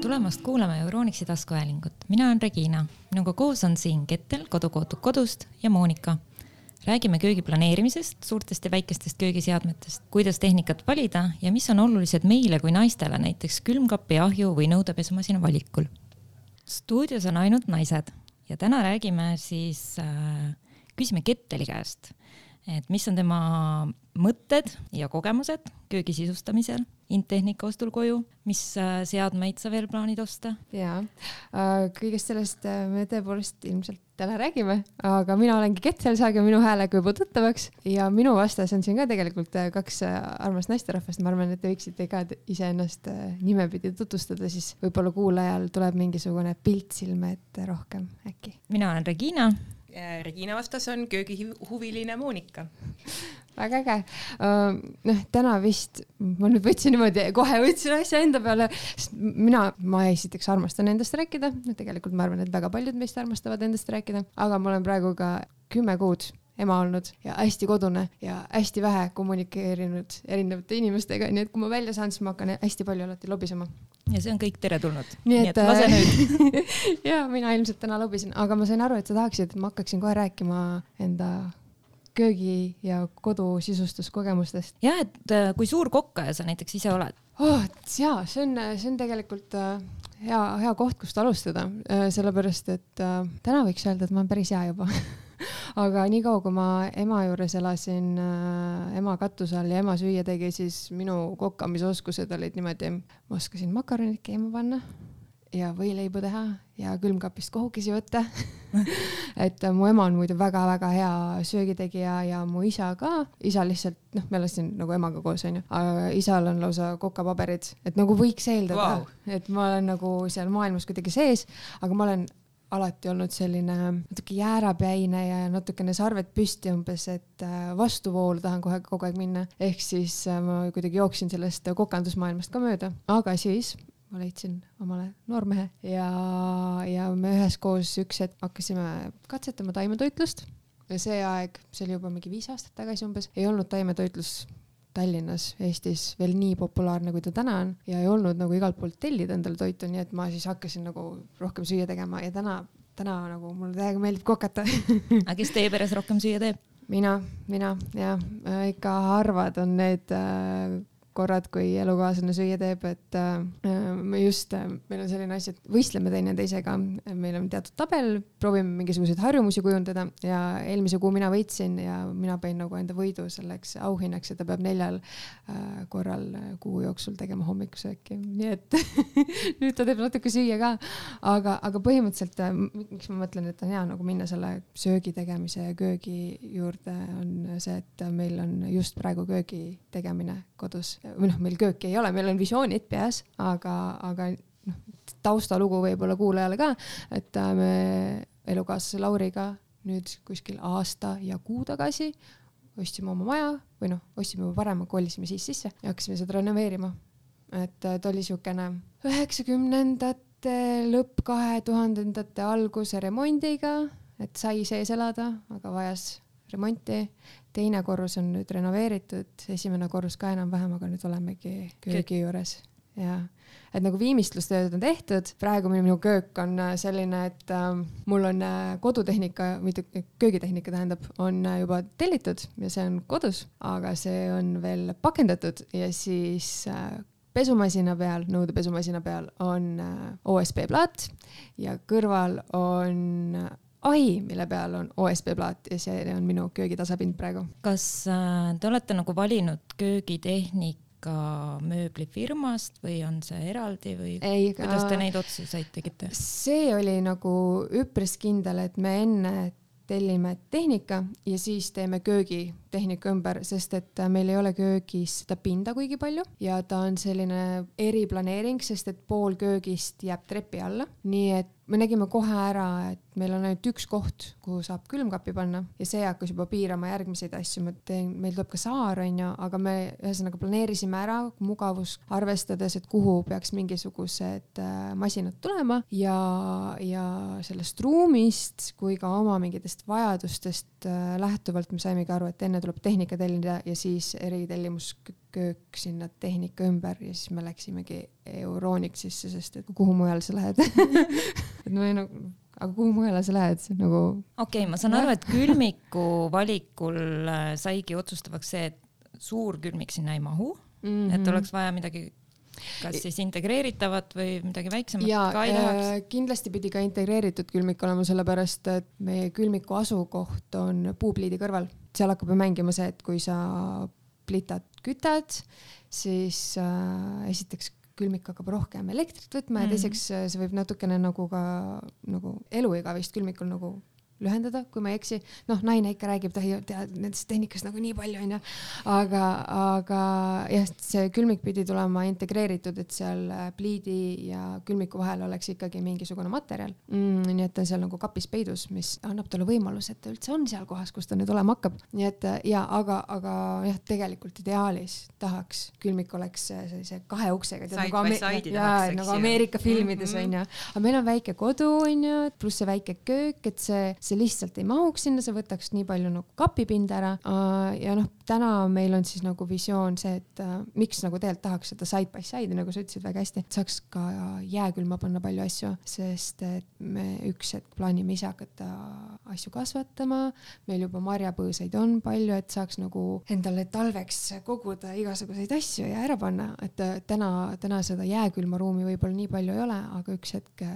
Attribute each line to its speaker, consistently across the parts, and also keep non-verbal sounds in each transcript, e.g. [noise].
Speaker 1: tulemast kuulama Euronixi taskuhäälingut. mina olen Regina, minuga koos on siin Kettel Kodukootud kodust ja Monika. räägime köögi planeerimisest, suurtest ja väikestest köögiseadmetest, kuidas tehnikat valida ja mis on olulised meile kui naistele, näiteks külmkapi, ahju või nõudepesumasina valikul. stuudios on ainult naised ja täna räägime siis äh,, küsime Ketteli käest, et mis on tema mõtted ja kogemused köögi sisustamisel Intehnika ostul koju, mis äh, seadmeid sa veel plaanid osta?
Speaker 2: jaa, äh, kõigest sellest äh, me tõepoolest ilmselt täna räägime, aga mina olengi Ketel, saage minu häälega juba tuttavaks ja minu vastas on siin ka tegelikult kaks armast naisterahvast, ma arvan, et te võiksite ka iseennast nimepidi tutvustada, siis võib-olla kuulajal tuleb mingisugune pilt silme ette rohkem äkki.
Speaker 1: mina olen Regina.
Speaker 3: Regina vastas on köögihuviline Monika
Speaker 2: väga äge. noh, täna vist ma nüüd võtsin niimoodi, kohe võtsin asja enda peale, sest mina, ma esiteks armastan endast rääkida, tegelikult ma arvan, et väga paljud meist armastavad endast rääkida, aga ma olen praegu ka kümme kuud ema olnud ja hästi kodune ja hästi vähe kommunikeerinud erinevate inimestega, nii et kui ma välja saan, siis ma hakkan hästi palju alati lobisema.
Speaker 1: ja see on kõik teretulnud. nii et, et lase nüüd [laughs]
Speaker 2: ja mina ilmselt täna lobisen, aga ma sain aru, et sa tahaksid, et ma hakkaksin kohe rääkima enda köögi ja kodusisustuskogemustest.
Speaker 1: jah, et äh, kui suur kokkaja sa näiteks ise oled
Speaker 2: oh,? jaa, see on, see on tegelikult äh, hea, hea koht, kust alustada, äh, sellepärast et täna võiks öelda, et ma olen päris hea juba [laughs] [laughs] aga niikaua, kui ma ema juures elasin äh,, ema katuse all ja ema süüa tegi, siis minu kokkamisoskused olid niimoodi, ma oskasin makaronid keema panna ja võileibu teha ja külmkapist kohukesi võtta [laughs] et mu ema on muidu väga-väga hea söögitegija ja mu isa ka, isa lihtsalt noh, me elasime nagu emaga koos onju, aga isal on lausa kokapaberid, et nagu võiks eeldada wow., et ma olen nagu seal maailmas kuidagi sees, aga ma olen alati olnud selline natuke jäärapäine ja natukene sarved püsti umbes, et äh, vastuvoolu tahan kohe kogu aeg minna, ehk siis äh, ma kuidagi jooksin sellest kokandusmaailmast ka mööda, aga siis ma leidsin omale noormehe ja, ja me üheskoos üks hetk hakkasime katsetama taimetoitlust. Ja see aeg, see oli juba mingi viis aastat tagasi umbes, ei olnud taimetoitlus Tallinnas, Eestis veel nii populaarne, kui ta täna on ja ei olnud nagu igalt poolt tellida endale toitu, nii et ma siis hakkasin nagu rohkem süüa tegema ja täna, täna nagu mulle täiega meeldib kokata [laughs]
Speaker 1: aga kes teie peres rohkem süüa teeb?
Speaker 2: mina, mina jah, ikka harvad on need äh, korrad, kui elukaaslane süüa teeb, et äh, me just äh,, meil on selline asi, et võistleme teineteisega, meil on teatud tabel, proovime mingisuguseid harjumusi kujundada ja eelmise kuu mina võitsin ja mina panin nagu enda võidu selleks auhinnaks, et ta peab neljal äh, korral kuu jooksul tegema hommikusööki, nii et [laughs] nüüd ta teeb natuke süüa ka, aga, aga põhimõtteliselt miks ma mõtlen, et on hea nagu minna selle söögi tegemise ja köögi juurde, on see, et meil on just praegu köögi tegemine kodus või noh, meil kööki ei ole, meil on visioonid peas, aga, aga noh, taustalugu võib-olla kuulajale ka, et äh, me elukaaslase Lauriga nüüd kuskil aasta ja kuu tagasi ostsime oma maja või noh, ostsime juba varem, kolisime siis sisse ja hakkasime seda renoveerima. et äh, ta oli siukene üheksakümnendate lõpp, kahe tuhandendate alguse remondiga, et sai sees elada, aga vajas remonti teine korrus on nüüd renoveeritud, esimene korrus ka enam-vähem, aga nüüd olemegi köögi juures ja et nagu viimistlustööd on tehtud, praegu minu köök on äh, selline, et äh, mul on äh, kodutehnika, mitte köögitehnika tähendab, on äh, juba tellitud ja see on kodus, aga see on veel pakendatud ja siis äh, pesumasina peal, nõudepesumasina peal on OSB plaat ja kõrval on ahi, mille peal on OSB plaat ja see on minu köögitasapind praegu.
Speaker 1: kas äh, te olete nagu valinud köögitehnika mööblifirmast või on see eraldi või Ei, kuidas te neid otsuseid tegite?
Speaker 2: see oli nagu üpris kindel, et me enne tellime tehnika ja siis teeme köögitehnika ümber, sest et meil ei ole köögis seda pinda kuigi palju ja ta on selline eriplaneering, sest et pool köögist jääb trepi alla, nii et me nägime kohe ära, et meil on ainult üks koht, kuhu saab külmkappi panna ja see hakkas juba piirama järgmiseid asju, ma teen, meil tuleb ka saar onju, aga me ühesõnaga planeerisime ära mugavust arvestades, et kuhu peaks mingisugused äh, masinad tulema ja, ja sellest ruumist kui ka oma mingitest vajadustest äh, lähtuvalt me saimegi aru, et enne tuleb tehnika tellida ja siis eritellimus köök sinna tehnika ümber ja siis me läksimegi Euronixisse, sest et kuhu mujale sa lähed [laughs] et me nagu, aga kuhu mujale sa lähed, nagu.
Speaker 1: okei okay,, ma saan aru, et külmiku valikul äh, saigi otsustavaks see, et suur külmik sinna ei mahu mm, -hmm. et oleks vaja midagi kas siis integreeritavat või midagi väiksemat
Speaker 2: ja,
Speaker 1: ka ei
Speaker 2: äh,? kindlasti pidi ka integreeritud külmik olema, sellepärast et meie külmiku asukoht on puupliidi kõrval, seal hakkab ju mängima see, et kui sa plitat kütad, siis äh, esiteks külmik hakkab rohkem elektrit võtma mm. ja teiseks äh, see võib natukene nagu ka nagu eluiga vist külmikul nagu lühendada, kui ma ei eksi. noh, naine ikka räägib, ta ei tea nendest tehnikast nagu nii palju onju, aga, aga jah, see külmik pidi tulema integreeritud, et seal äh, pliidi ja külmiku vahel oleks ikkagi mingisugune materjal mm,. nii et ta on seal nagu kapis peidus, mis annab talle võimaluse, et ta üldse on seal kohas, kus ta nüüd olema hakkab. nii et äh, ja aga, aga jah, tegelikult ideaalis tahaks, külmik oleks sellise kahe uksega.
Speaker 3: Nagu, Ame
Speaker 2: ja, nagu Ameerika filmides onju mm -hmm., aga meil on väike kodu onju, pluss see väike köök, et see see lihtsalt ei mahuks sinna, see võtaks nii palju nagu kapipinda ära. ja noh, täna meil on siis nagu visioon see, et äh, miks nagu tegelikult tahaks seda side by side'i, nagu sa ütlesid väga hästi, et saaks ka jääkülma panna palju asju, sest et me üks hetk plaanime ise hakata asju kasvatama. meil juba marjapõõsaid on palju, et saaks nagu endale talveks koguda igasuguseid asju ja ära panna, et äh, täna, täna seda jääkülma ruumi võib-olla nii palju ei ole, aga üks hetk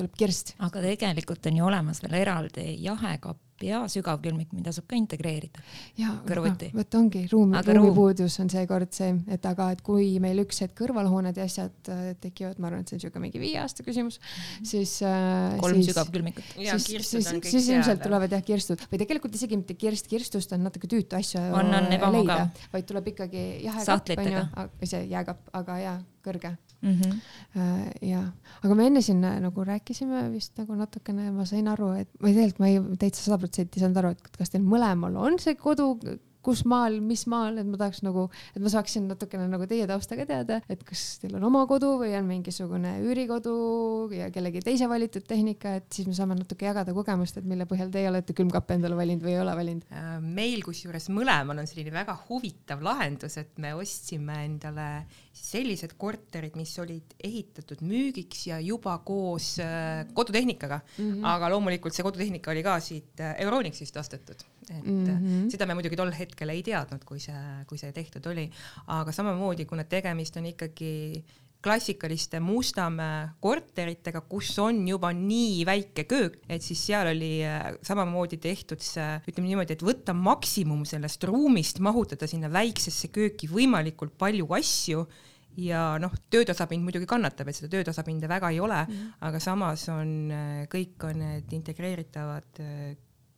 Speaker 2: tuleb kirst.
Speaker 1: aga tegelikult on ju olemas veel eraldi jahekapp ja sügavkülmik, mida saab ka integreerida kõrvuti.
Speaker 2: vot ongi ruumi, ruumipuudus on seekord see, et aga, et kui meil üks hetk kõrvalhooned ja asjad äh, tekivad, ma arvan, et see on niisugune mingi viie aasta küsimus mm, -hmm. siis
Speaker 1: äh,. kolm sügavkülmikut.
Speaker 2: siis, siis, siis, siis ilmselt tulevad jah kirstud või tegelikult isegi mitte kirst, kirstust on natuke tüütu asju
Speaker 1: on, on
Speaker 2: leida, vaid tuleb ikkagi jahekapp onju, see jääkapp, aga jaa, kõrge mm. -hmm. ja, aga me enne siin nagu rääkisime vist nagu natukene, ma sain aru, et ma tegelikult ma ei täitsa sada protsenti ei saanud aru, et kas teil mõlemal on see kodu kus maal, mis maal, et ma tahaks nagu, et ma saaksin natukene nagu teie tausta ka teada, et kas teil on oma kodu või on mingisugune üürikodu ja kellegi teise valitud tehnika, et siis me saame natuke jagada kogemust, et mille põhjal teie olete külmkappe endale valinud või ei ole valinud.
Speaker 3: Äh, meil kusjuures mõlemal on selline väga huvitav lahendus, et me ostsime endale sellised korterid, mis olid ehitatud müügiks ja juba koos äh, kodutehnikaga mm, -hmm. aga loomulikult see kodutehnika oli ka siit äh, Euronixist ostetud et mm -hmm. seda me muidugi tol hetkel ei teadnud, kui see, kui see tehtud oli, aga samamoodi, kuna tegemist on ikkagi klassikaliste Mustamäe korteritega, kus on juba nii väike köök, et siis seal oli äh, samamoodi tehtud see, ütleme niimoodi, et võtta maksimum sellest ruumist, mahutada sinna väiksesse kööki võimalikult palju asju ja noh, töötasapind muidugi kannatab, et seda töötasapinda väga ei ole mm, -hmm. aga samas on äh, kõik on need integreeritavad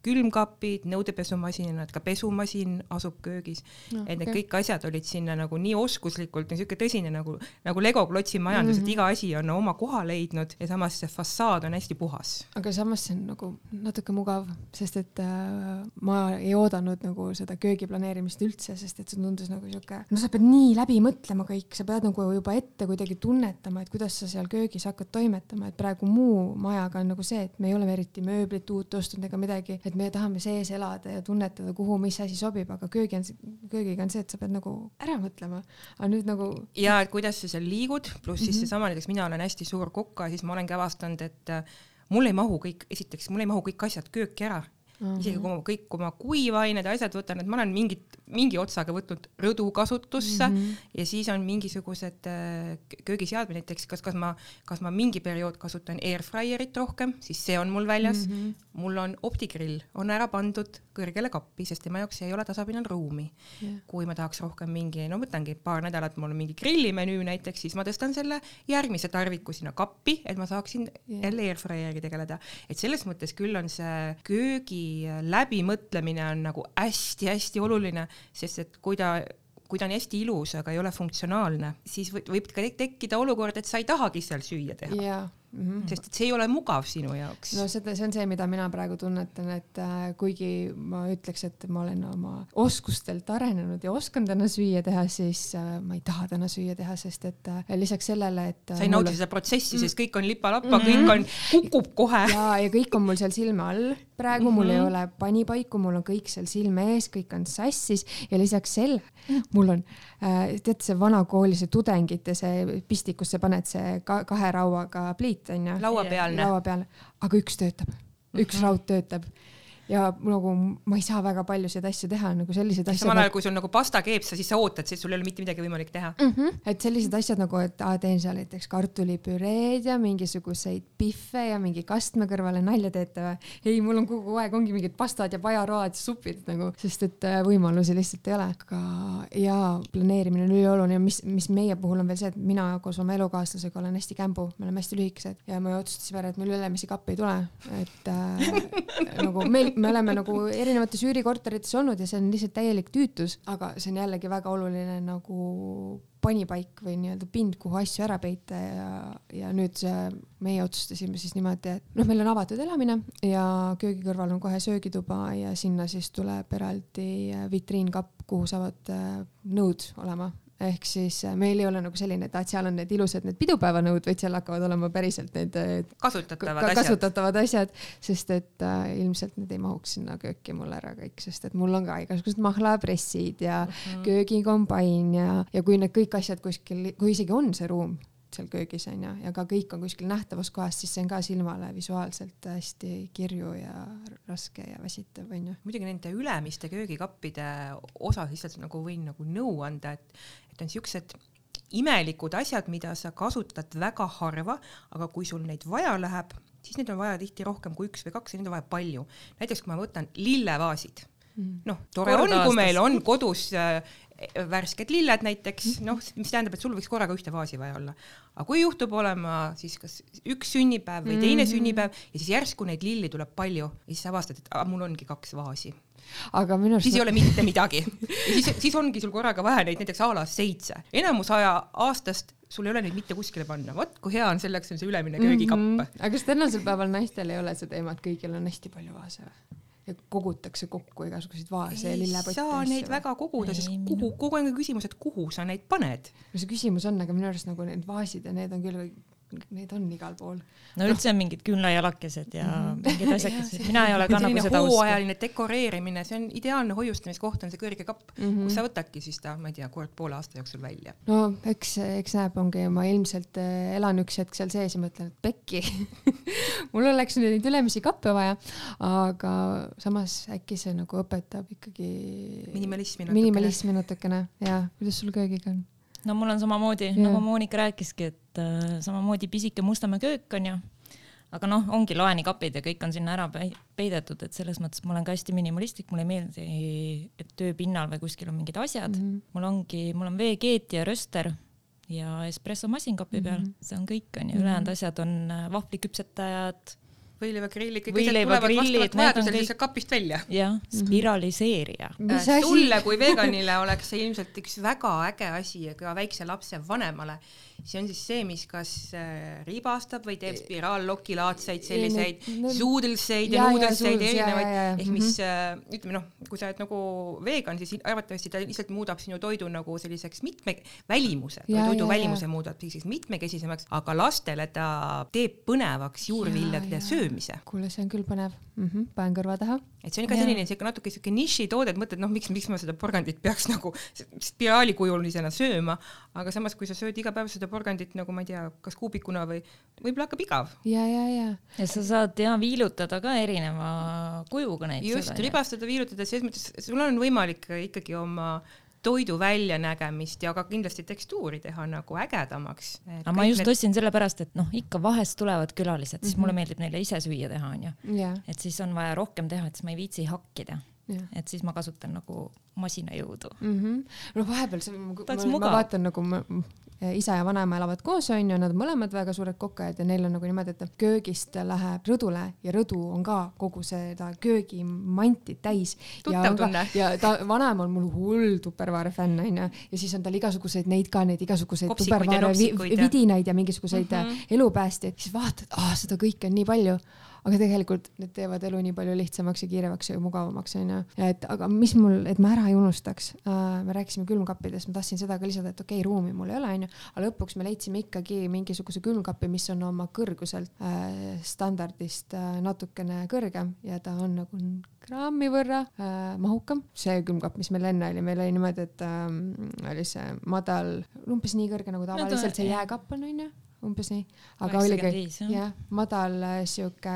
Speaker 3: külmkapid, nõudepesumasinad, ka pesumasin asub köögis no,. et need okay. kõik asjad olid sinna nagu nii oskuslikult, niisugune tõsine nagu, nagu legoklotsi majandus mm, -hmm. et mhm. iga asi on oma koha leidnud ja samas see fassaad on hästi puhas.
Speaker 2: aga samas see on nagu natuke mugav, sest et äh, ma ei oodanud nagu seda köögi planeerimist üldse, sest et see tundus nagu sihuke, no sa pead nii läbi mõtlema kõik, sa pead nagu juba ette kuidagi tunnetama, et kuidas sa seal köögis hakkad toimetama, et praegu muu majaga on nagu see, et me ei ole eriti mööblit uut ostnud ega midagi, et et me tahame sees elada ja tunnetada, kuhu mis asi sobib, aga köögi on, köögiga on see, et sa pead nagu ära mõtlema. aga nüüd nagu.
Speaker 3: ja et kuidas sa seal liigud, pluss siis mm -hmm. seesama näiteks mina olen hästi suur kokka, siis ma olengi avastanud, et äh, mul ei mahu kõik, esiteks mul ei mahu kõik asjad kööki ära -hmm. isegi kui ma kõik oma kuivained ja asjad võtan, et ma olen mingit, mingi otsaga võtnud rõdu kasutusse mm -hmm. ja siis on mingisugused äh, köögiseadmed, näiteks kas, kas ma, kas ma mingi periood kasutan airfryerit rohkem, siis see on mul väljas mm. -hmm. mul on optigrill, on ära pandud kõrgele kappi, sest tema jaoks ei ole tasapinnal ruumi yeah.. kui ma tahaks rohkem mingi, no võtangi paar nädalat, mul on mingi grillimenüü näiteks, siis ma tõstan selle järgmise tarviku sinna kappi, et ma saaksin yeah. jälle airfryeri tegeleda. et selles mõttes küll on see köögi läbimõtlemine on nagu hästi-hästi oluline, sest et kui ta kui ta on hästi ilus, aga ei ole funktsionaalne, siis võib, võib ka tekkida olukord, et sa ei tahagi seal süüa teha.
Speaker 2: jaa, mm. -hmm.
Speaker 3: sest et see ei ole mugav sinu jaoks.
Speaker 2: no seda, see on see, mida mina praegu tunnetan, et äh, kuigi ma ütleks, et ma olen oma oskustelt arenenud ja oskan täna süüa teha, siis äh, ma ei taha täna süüa teha, sest et äh, lisaks sellele, et
Speaker 3: äh, sa ei naudi on... seda protsessi mm, -hmm. sest kõik on lipa-lapa mm, -hmm. kõik on, kukub kohe.
Speaker 2: ja, ja kõik on mul seal silme all praegu mm, -hmm. mul ei mhm. ole panipaiku, mul on kõik seal silme ees, kõik on sassis ja lisaks selle mul on äh,, tead see vana kooli see tudengite see pistikusse paned see ka, kahe rauaga pliit onju.
Speaker 3: lauapealne.
Speaker 2: laua peal, aga üks töötab, üks mm -hmm. raud töötab ja nagu ma ei saa väga paljusid asju teha, nagu sellised asjad.
Speaker 3: samal ajal, kui sul nagu pasta keeb sa, siis sa ootad, siis sul ei ole mitte midagi võimalik teha
Speaker 2: mm. -hmm. et sellised asjad nagu, et aa, teen seal näiteks kartulipüreed ja mingisuguseid pihve ja mingi kastme kõrvale nalja teete või? ei, mul on kogu aeg ongi mingid pastad ja pajaroad ja supid nagu, sest et äh, võimalusi lihtsalt ei ole. aga jaa, planeerimine on ülioluline, mis, mis meie puhul on veel see, et mina koos oma elukaaslasega olen hästi kämbu, me oleme hästi lühikesed ja me otsustasime ära, et meil Ülemisi kappi ei tule, et äh, nagu meil me oleme nagu erinevates üürikorterites olnud ja see on lihtsalt täielik tüütus, aga see on jällegi väga oluline nagu panipaik või nii-öelda pind, kuhu asju ära peita ja, ja nüüd see, meie otsustasime siis niimoodi, et noh, meil on avatud elamine ja köögi kõrval on kohe söögituba ja sinna siis tuleb eraldi vitriinkapp, kuhu saavad äh, nõud olema ehk siis äh, meil ei ole nagu selline, et, et seal on need ilusad need pidupäevanõud, vaid seal hakkavad olema päriselt need
Speaker 3: kasutatavad
Speaker 2: asjad, kasutatavad asjad, sest et äh, ilmselt need ei mahuks sinna kööki mul ära kõik, sest et mul on ka igasugused mahlapressid ja mm -hmm. köögikombain ja, ja kui need kõik asjad kuskil, kui isegi on see ruum seal köögis onju ja ka kõik on kuskil nähtavas kohas, siis see on ka silmale visuaalselt hästi kirju ja raske ja väsitav onju.
Speaker 3: muidugi nende ülemiste köögikappide osas lihtsalt nagu võin nagu nõu anda, et, et on siuksed imelikud asjad, mida sa kasutad väga harva, aga kui sul neid vaja läheb, siis neid on vaja tihti rohkem kui üks või kaks ja neid on vaja palju. näiteks kui ma võtan lillevaasid mm. noh, tore Korda on, kui meil on kodus äh, värsked lilled näiteks, mhm. noh, mis tähendab, et sul võiks korraga ühte vaasi vaja olla. aga kui juhtub olema siis kas üks sünnipäev või teine mm -hmm. sünnipäev ja siis järsku neid lilli tuleb palju ja siis sa avastad, et a, mul ongi kaks vaasi.
Speaker 2: aga minu arust
Speaker 3: siis ei ole mitte midagi. siis, siis ongi sul korraga vaja neid näiteks a la seitse. enamus aja aastast sul ei ole neid mitte kuskile panna, vot kui hea on selleks on see ülemine köögikapp mm. -hmm.
Speaker 2: aga kas tänasel päeval naistel ei ole seda teemat, kõigil on hästi palju vaase või? Ja kogutakse kokku igasuguseid vaase ja lillepotte.
Speaker 3: ei saa neid väga koguda, sest kuhu, kogu aeg on küsimus, et kuhu sa neid paned.
Speaker 2: no see küsimus on, aga minu arust nagu need vaasid ja need on küll neid on igal pool.
Speaker 1: no üldse on mingid küünlajalakesed ja -hmm. mingid asjakesed, mina ei ole ka nagu seda
Speaker 3: usku. hooajaline dekoreerimine, see on ideaalne hoiustamiskoht on see kõrge kapp mm, -hmm. kus sa võtadki siis ta, ma ei tea, kord poole aasta jooksul välja.
Speaker 2: no eks, eks näeb, ongi, ma ilmselt äh, elan üks hetk seal sees ja mõtlen, et pekki [laughs] mul oleks neid ülemisi kappe vaja, aga samas äkki see nagu õpetab ikkagi
Speaker 3: minimalismi natukene.
Speaker 2: minimalismi natukene ja kuidas sul köögiga on?
Speaker 1: No mul on samamoodi yeah., nagu Monika rääkiski, et äh, samamoodi pisike Mustamäe köök on ju, aga noh, ongi laenikapid ja kõik on sinna ära peidetud, et selles mõttes ma olen ka hästi minimalistlik, mulle ei meeldi, et tööpinnal või kuskil on mingid asjad mm, -hmm. mul ongi, mul on veekeet ja röster ja espressomasin kapi peal mm, -hmm. see on kõik onju, ülejäänud mhm. asjad on äh, vahvliküpsetajad
Speaker 3: võileivagrillid, kõik asjad tulevad vastavalt vajadusele lihtsalt kapist välja.
Speaker 1: jah, spiraliseerija
Speaker 3: mm. -hmm. sulle kui veganile oleks see ilmselt üks väga äge asi ja ka väikse lapse vanemale see on siis see, mis kas äh, ribastab või teeb spiraallokilaadseid selliseid suudelseid ja nuudelseid erinevaid, ehk mis mhm. äh, ütleme noh, kui sa oled nagu vegan, siis arvatavasti ta lihtsalt muudab sinu toidu nagu selliseks mitme, välimuse, toidu välimuse muudab selliseks mitmekesisemaks, aga lastele ta teeb põnevaks juurviljade söömise.
Speaker 2: Kuule, see on küll põnev mm, -hmm. panen kõrva taha.
Speaker 3: et see on ka selline siuke natuke siuke nišitoode, et mõtled, noh, miks, miks ma seda porgandit peaks nagu spiraalikujulisena sööma, aga samas, kui sa sööd iga päev seda porgandit nagu ma ei tea, kas kuubikuna või võib-olla hakkab igav.
Speaker 2: ja, ja, ja.
Speaker 1: ja sa saad ja viilutada ka erineva kujuga neid.
Speaker 3: just, ribastada, viilutada, selles mõttes sul on võimalik ikkagi oma toidu väljanägemist ja ka kindlasti tekstuuri teha nagu ägedamaks.
Speaker 1: aga ma just need... ostsin sellepärast, et noh, ikka vahest tulevad külalised, siis mm -hmm. mulle meeldib neile ise süüa teha, onju. et siis on vaja rohkem teha, et siis ma ei viitsi hakkida. et siis ma kasutan nagu masinajõudu
Speaker 2: mm. -hmm. no vahepeal see, ma, ma vaatan nagu ma, isa ja vanaema elavad koos, onju, nad on mõlemad väga suured kokkajad ja neil on nagu niimoodi, et köögist läheb rõdule ja rõdu on ka kogu seda köögimanti täis.
Speaker 3: tuttav tunne.
Speaker 2: ja ta, vanaema on mul hull tupperware fänn onju ja siis on tal igasuguseid neid ka neid igasuguseid tupperware vi, vidinaid ja mingisuguseid mm -hmm. elupäästjaid, siis vaatad, seda kõike on nii palju aga tegelikult need teevad elu nii palju lihtsamaks ja kiiremaks ja mugavamaks onju. et aga mis mul, et ma ära ei unustaks äh,, me rääkisime külmkappidest, ma tahtsin seda ka lisada, et okei okay,, ruumi mul ei ole onju, aga lõpuks me leidsime ikkagi mingisuguse külmkapi, mis on oma kõrguselt äh, standardist äh, natukene kõrgem ja ta on nagu grammi võrra äh, mahukam. see külmkapp, mis meil enne oli, meil oli niimoodi, et äh, oli see madal, umbes nii kõrge nagu tavaliselt see jääkapp on onju umbes nii, aga oligi jah, madal äh, sihuke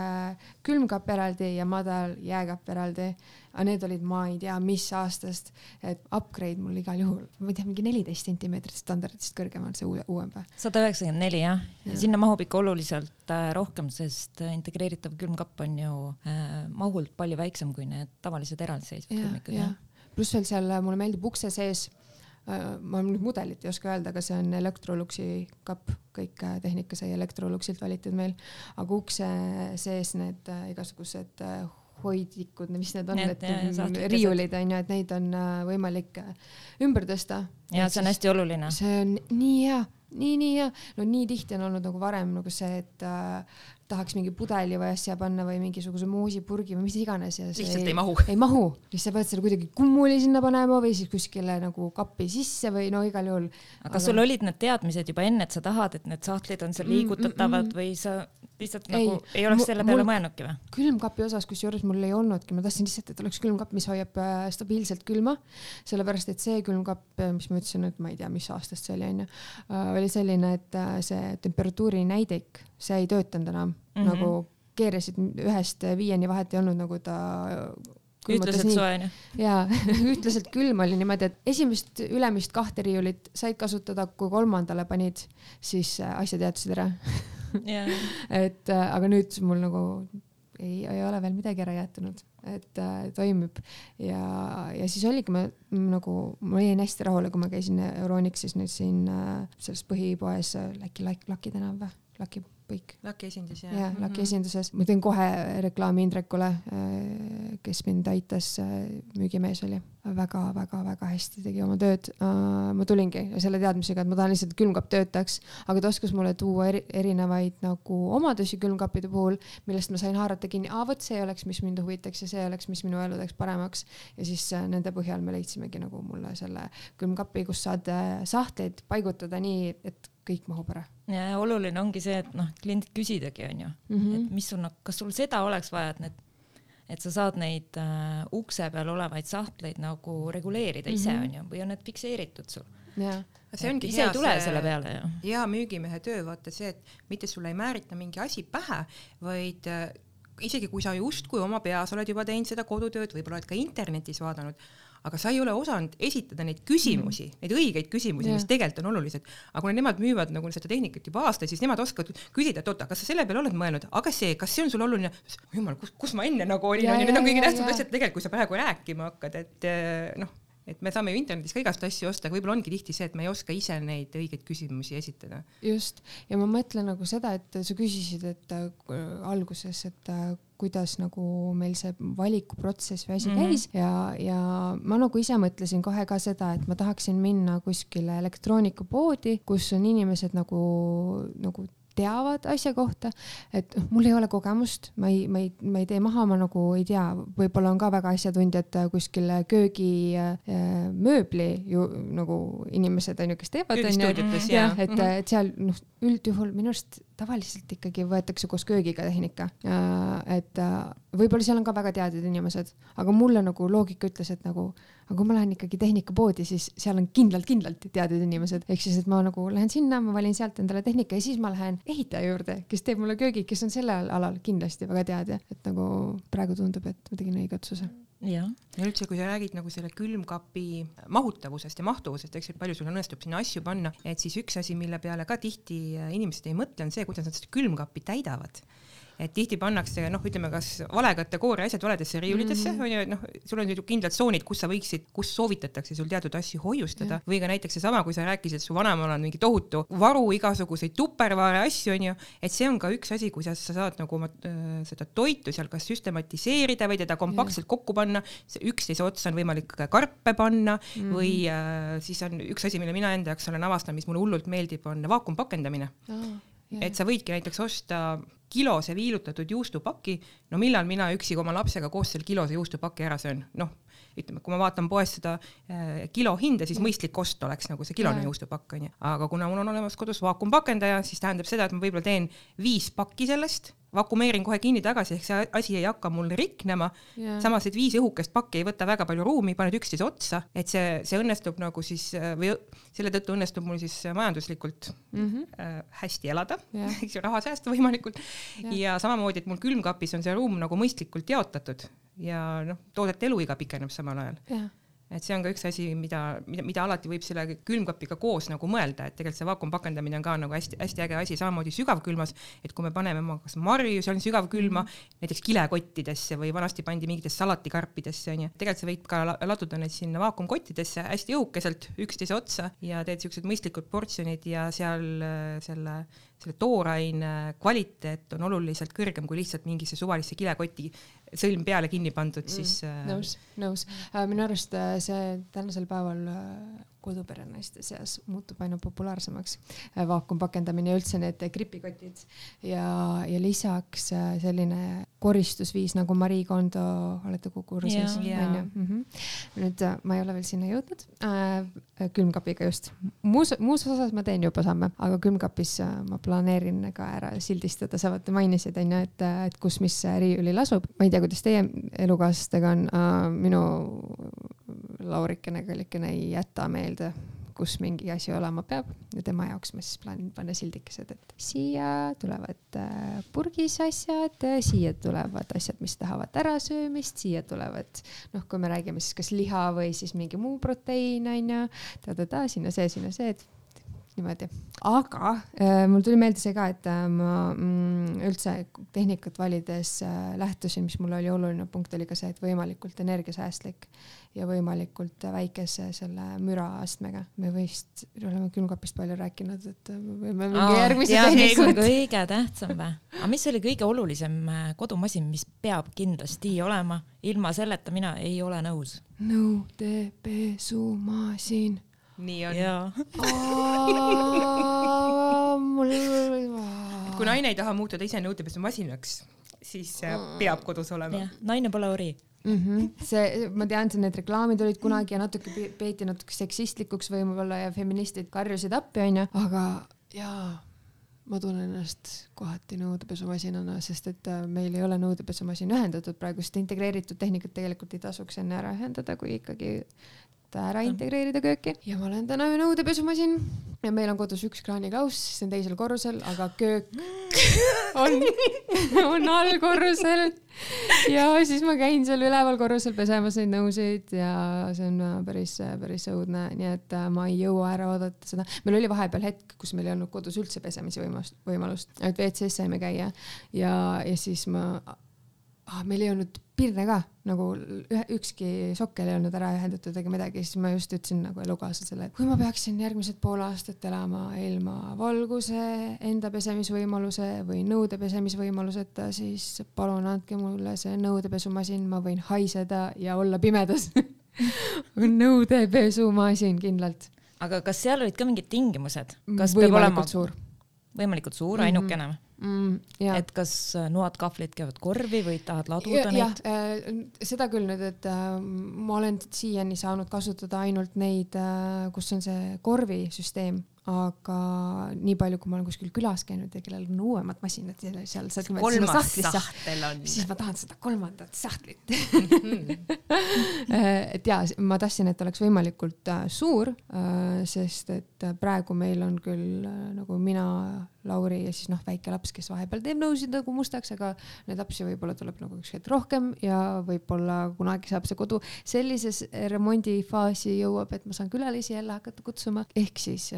Speaker 2: külmkapp eraldi ja madal jääkapp eraldi. aga need olid, ma ei tea, mis aastast, et upgrade mul igal juhul, ma ei tea, mingi neliteist sentimeetrit standardist kõrgem on see uue, uuem või?
Speaker 1: sada üheksakümmend neli jah ja., sinna mahub ikka oluliselt äh, rohkem, sest äh, integreeritav külmkapp on ju mahult palju väiksem kui need tavalised eraldiseisvad külmikud.
Speaker 2: pluss veel seal mulle meeldib ukse sees ma nüüd mudelit ei oska öelda, aga see on Electroluxi kapp, kõik äh, tehnika sai Electroluxilt valitud meil, aga ukse sees need äh, igasugused hoidlikud, mis need on, et riiulid on ju, et neid on võimalik ümber tõsta.
Speaker 1: ja see on hästi oluline.
Speaker 2: see on nii hea, nii, nii hea, no nii tihti on olnud nagu varem nagu see, et äh, tahaks mingi pudeli või asja panna või mingisuguse moosipurgi või mis iganes ja
Speaker 3: see lihtsalt ei, ei mahu.
Speaker 2: ei mahu, siis sa pead selle kuidagi kummuli sinna panema või siis kuskile nagu kappi sisse või no igal juhul.
Speaker 1: aga kas sul olid need teadmised juba enne, et sa tahad, et need sahtlid on seal mm, liigutatavad mm, mm, või sa lihtsalt ei, nagu ei oleks selle peale mõelnudki või?
Speaker 2: külmkapi osas, kusjuures mul ei olnudki, ma tahtsin lihtsalt, et oleks külmkapp, mis hoiab äh, stabiilselt külma, sellepärast et see külmkapp, äh, mis ma ütlesin, et ma ei tea, mis aastast see oli onju, äh, oli selline, et see temperatuuri näidik, see ei töötanud enam mm -hmm. nagu keerasid ühest viieni vahet ei olnud nagu ta
Speaker 1: ütlaselt soe onju.
Speaker 2: jaa, [laughs] ütlaselt külm oli niimoodi, et esimest ülemist kahte riiulit said kasutada, kui kolmandale panid, siis asja teadsid ära [laughs] yeah. [laughs] et äh, aga nüüd mul nagu ei, ei ole veel midagi ära jäetunud, et äh, toimib ja, ja siis oligi, ma nagu, ma jäin hästi rahule, kui ma käisin Euronixis nüüd siin äh, selles põhipoes äh, Läki Laki tänav või, Laki Põik.
Speaker 3: Laki esindus jah?
Speaker 2: jah, Laki mm -hmm. esinduses, ma teen kohe reklaami Indrekule, äh, kes mind aitas, äh, müügimees oli väga-väga-väga hästi tegi oma tööd. Äh, ma tulingi selle teadmisega, et ma tahan lihtsalt, et külmkapp töötaks, aga ta oskas mulle tuua eri, erinevaid nagu omadusi külmkappide puhul, millest ma sain haarata kinni, aa vot see oleks, mis mind huvitaks ja see oleks, mis minu elu teeks paremaks. ja siis äh, nende põhjal me leidsimegi nagu mulle selle külmkapi, kus saad äh, sahtleid paigutada nii, et kõik mahub ära.
Speaker 1: ja oluline ongi see, et noh, kliendid küsidagi, onju -hmm. et mis sul, kas sul seda oleks vaja, et need et sa saad neid äh, ukse peal olevaid sahtleid nagu reguleerida ise mm -hmm. onju või on need fikseeritud sul.
Speaker 3: see ongi
Speaker 1: ise ei tule see, selle peale ju.
Speaker 3: hea müügimehe töö, vaata see, et mitte sulle ei määrita mingi asi pähe, vaid äh, isegi kui sa justkui oma peas oled juba teinud seda kodutööd, võib-olla oled ka internetis vaadanud, aga sa ei ole osanud esitada neid küsimusi mm., neid õigeid küsimusi yeah., mis tegelikult on olulised. aga kuna nemad müüvad nagu seda tehnikat juba aastaid, siis nemad oskavad küsida, et oota, kas sa selle peale oled mõelnud, aga see, kas see on sulle oluline? jumal, kus, kus ma enne nagu olin, onju, need on kõige tähtsamad asjad tegelikult, kui sa praegu rääkima hakkad, et eh, noh et me saame ju internetis ka igast asju osta, aga võib-olla ongi tihti see, et me ei oska ise neid õigeid küsimusi esitada.
Speaker 2: just, ja ma mõtlen nagu seda, et sa küsisid, et äh, alguses, et äh, kuidas nagu meil see valikuprotsess või asi mm -hmm. käis ja, ja ma nagu ise mõtlesin kohe ka seda, et ma tahaksin minna kuskile elektroonikapoodi, kus on inimesed nagu, nagu teavad asja kohta, et noh, mul ei ole kogemust, ma ei, ma ei, ma ei tee maha, ma nagu ei tea, võib-olla on ka väga asjatundjad kuskil köögimööbli äh, ju nagu inimesed on ju, kes teevad. jah, et, mhm. et seal noh, üldjuhul minu arust tavaliselt ikkagi võetakse koos köögiga tehnika. et äh, võib-olla seal on ka väga teadjad inimesed, aga mulle nagu loogika ütles, et nagu, aga kui ma lähen ikkagi tehnikapoodi, siis seal on kindlalt-kindlalt teadjad inimesed, ehk siis, et ma nagu lähen sinna, ma valin sealt endale tehnika ja siis ma lähen ehitaja juurde, kes teeb mulle köögi, kes on sellel alal kindlasti väga teadja, et nagu praegu tundub, et ma tegin õige otsuse.
Speaker 3: Ja üldse, kui sa räägid nagu selle külmkapi mahutavusest ja mahtuvusest, eks ju, et palju sul õnnestub sinna asju panna, et siis üks asi, mille peale ka tihti inimesed ei mõtle, on see, kuidas nad seda külmkappi täidavad et tihti pannakse noh, ütleme kas vale kategooria asjad valedesse riiulitesse mm, -hmm. on ju, et noh, sul on kindlad tsoonid, kus sa võiksid, kus soovitatakse sul teatud asju hoiustada yeah. või ka näiteks seesama, kui sa rääkisid, su vanaemal on mingi tohutu varu igasuguseid tupperware asju, on ju, et see on ka üks asi, kuidas sa saad nagu oma äh, seda toitu seal kas süstematiseerida või teda kompaktselt yeah. kokku panna, üksteise otsa on võimalik karpe panna mm -hmm. või äh, siis on üks asi, mille mina enda jaoks olen avastanud, mis mulle hullult meeldib, on vaakumpakendamine oh,. Yeah. et sa võidki näiteks osta kilose viilutatud juustupaki, no millal mina üksi oma lapsega koos selle kilose juustupaki ära söön, noh ütleme, kui ma vaatan poes seda äh, kilo hinda, siis mõistlik ost oleks nagu see kilone juustupakk onju, aga kuna mul on olemas kodus vaakumpakendaja, siis tähendab seda, et ma võib-olla teen viis pakki sellest vakumeerin kohe kinni tagasi, ehk see asi ei hakka mul riknema yeah.. samas, et viis õhukest pakki ei võta väga palju ruumi, paned üksteise otsa, et see, see õnnestub nagu siis või selle tõttu õnnestub mul siis majanduslikult mm -hmm. äh, hästi elada yeah., [laughs] eks ju, raha säästa võimalikult yeah. ja samamoodi, et mul külmkapis on see ruum nagu mõistlikult jaotatud ja noh, toodete eluiga pikeneb samal ajal yeah et see on ka üks asi, mida, mida, mida alati võib selle külmkapiga koos nagu mõelda, et tegelikult see vaakumpakendamine on ka nagu hästi-hästi äge asi, samamoodi sügavkülmas, et kui me paneme oma kas marju seal sügavkülma -hmm. näiteks kilekottidesse või vanasti pandi mingitesse salatikarpidesse onju, tegelikult sa võid ka laduda need sinna vaakumkottidesse hästi õhukeselt üksteise otsa ja teed siuksed mõistlikud portsjonid ja seal äh, selle selle tooraine kvaliteet on oluliselt kõrgem kui lihtsalt mingisse suvalisse kilekoti sõlm peale kinni pandud, mm, siis
Speaker 2: mm,. nõus, nõus. Äh, minu arust äh, see tänasel päeval koduperenaiste seas muutub aina populaarsemaks vaakumpakendamine ja üldse need gripikotid ja, ja lisaks selline koristusviis nagu Marie Kondo, olete kursis? onju. Mhm. nüüd ma ei ole veel sinna jõudnud äh,, külmkapiga just. muus, muus osas ma teen juba samme, aga külmkapis ma planeerin ka ära sildistada, sa vaata mainisid onju, et, et kus, mis riiulil asub. ma ei tea, kuidas teie elukaaslastega on äh,, minu Laurikene Kallikene ei jäta meelde, kus mingi asi olema peab ja tema jaoks ma siis plaanin panna sildikesed, et siia tulevad äh, purgis asjad, siia tulevad asjad, mis tahavad ärasöömist, siia tulevad noh, kui me räägime siis kas liha või siis mingi muu proteiin onju, ta-ta-ta, sinna see, sinna see, et niimoodi, aga äh, mul tuli meelde see ka, et äh, ma mm, üldse tehnikat valides äh, lähtusin, mis mul oli oluline punkt, oli ka see, et võimalikult energiasäästlik ja võimalikult väikese selle müraastmega. me vist oleme külmkapist palju rääkinud, et me võime mingi järgmise tehnikud.
Speaker 1: kõige tähtsam või? aga mis oli kõige olulisem äh, kodumasin, mis peab kindlasti olema, ilma selleta mina ei ole nõus?
Speaker 2: nõudepesumasin
Speaker 3: nii on.
Speaker 2: mul.
Speaker 3: kui naine ei taha muutuda ise nõudepesumasinaks, siis äh, peab kodus olema.
Speaker 1: naine pole ori
Speaker 2: mm. -hmm. see, ma tean, et need reklaamid olid kunagi ja natuke peeti natuke seksistlikuks võib-olla ja feministid karjusid appi, onju, aga jaa ma tunnen ennast kohati nõudepesumasinana, sest et äh, meil ei ole nõudepesumasin ühendatud praegu, sest integreeritud tehnikat tegelikult ei tasuks enne ära ühendada, kui ikkagi ära integreerida kööki. Ja ma olen täna nõudepesumasin ja meil on kodus üks kraanikauss, see on teisel korrusel, aga köök [laughs] on, on allkorrusel. ja siis ma käin seal üleval korrusel pesemas neid nõusid ja see on äh, päris, päris õudne, nii et äh, ma ei jõua ära oodata seda. meil oli vahepeal hetk, kus meil ei olnud kodus üldse pesemise võimalust, võimalust, ainult WC-s saime käia. Ja, ja siis ma ah,, meil ei olnud pirne ka nagu ühe, ükski sokkel ei olnud ära ühendatud ega midagi, siis ma just ütlesin nagu elukaaslasele, et kui ma peaksin järgmised pool aastat elama ilma valguse, enda pesemisvõimaluse või nõude pesemisvõimaluseta, siis palun andke mulle see nõudepesumasin, ma võin haiseda ja olla pimedas [laughs] nõudepesumasin kindlalt.
Speaker 1: aga kas seal olid ka mingid tingimused? kas
Speaker 2: peab olema suur?
Speaker 1: võimalikult suur, ainukene või?
Speaker 2: Mm,.
Speaker 1: et kas äh, noad, kahvlid käivad korvi või tahad laduda
Speaker 2: ja, neid? Äh, seda küll nüüd, et äh, ma olen siiani saanud kasutada ainult neid kus on see korvisüsteem aga nii palju, kui ma olen kuskil külas käinud ja kellel on uuemad masinad seal saad
Speaker 3: kolmas sahtel on.
Speaker 2: siis ma tahan seda kolmandat sahtlit mhm. [laughs] et ja ma tahtsin, et oleks võimalikult suur sest et praegu meil on küll nagu mina, Lauri ja siis noh, väike laps, kes vahepeal teeb nõusid nagu mustaks, aga neid lapsi võib-olla tuleb nagu üks hetk rohkem ja võib-olla kunagi saab see kodu. Sellises remondifaasi jõuab, et ma saan külalisi jälle hakata kutsuma, ehk siis,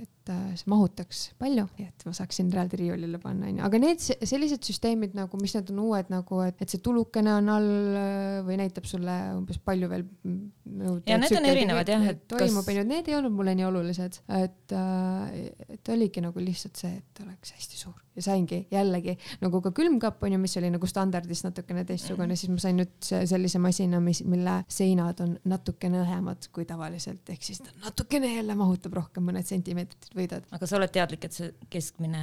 Speaker 2: et äh, see mahutaks palju, et ma saaksin eraldi riiulile panna, onju, aga need sellised süsteemid nagu, mis need on uued nagu, et, et see tulukene on all äh, või näitab sulle umbes palju veel.
Speaker 1: ja need on erinevad jah,
Speaker 2: et toimub, onju, need ei olnud mulle nii olulised, et, äh, et oligi nagu lihtsalt see, et oleks hästi suur ja saingi jällegi nagu ka külmkapp on ju, mis oli nagu standardist natukene teistsugune, siis ma sain nüüd sellise masina, mis, mille seinad on natukene õhemad kui tavaliselt, ehk siis ta natukene jälle mahutab rohkem, mõned sentimeetrid võidad.
Speaker 1: aga sa oled teadlik, et see keskmine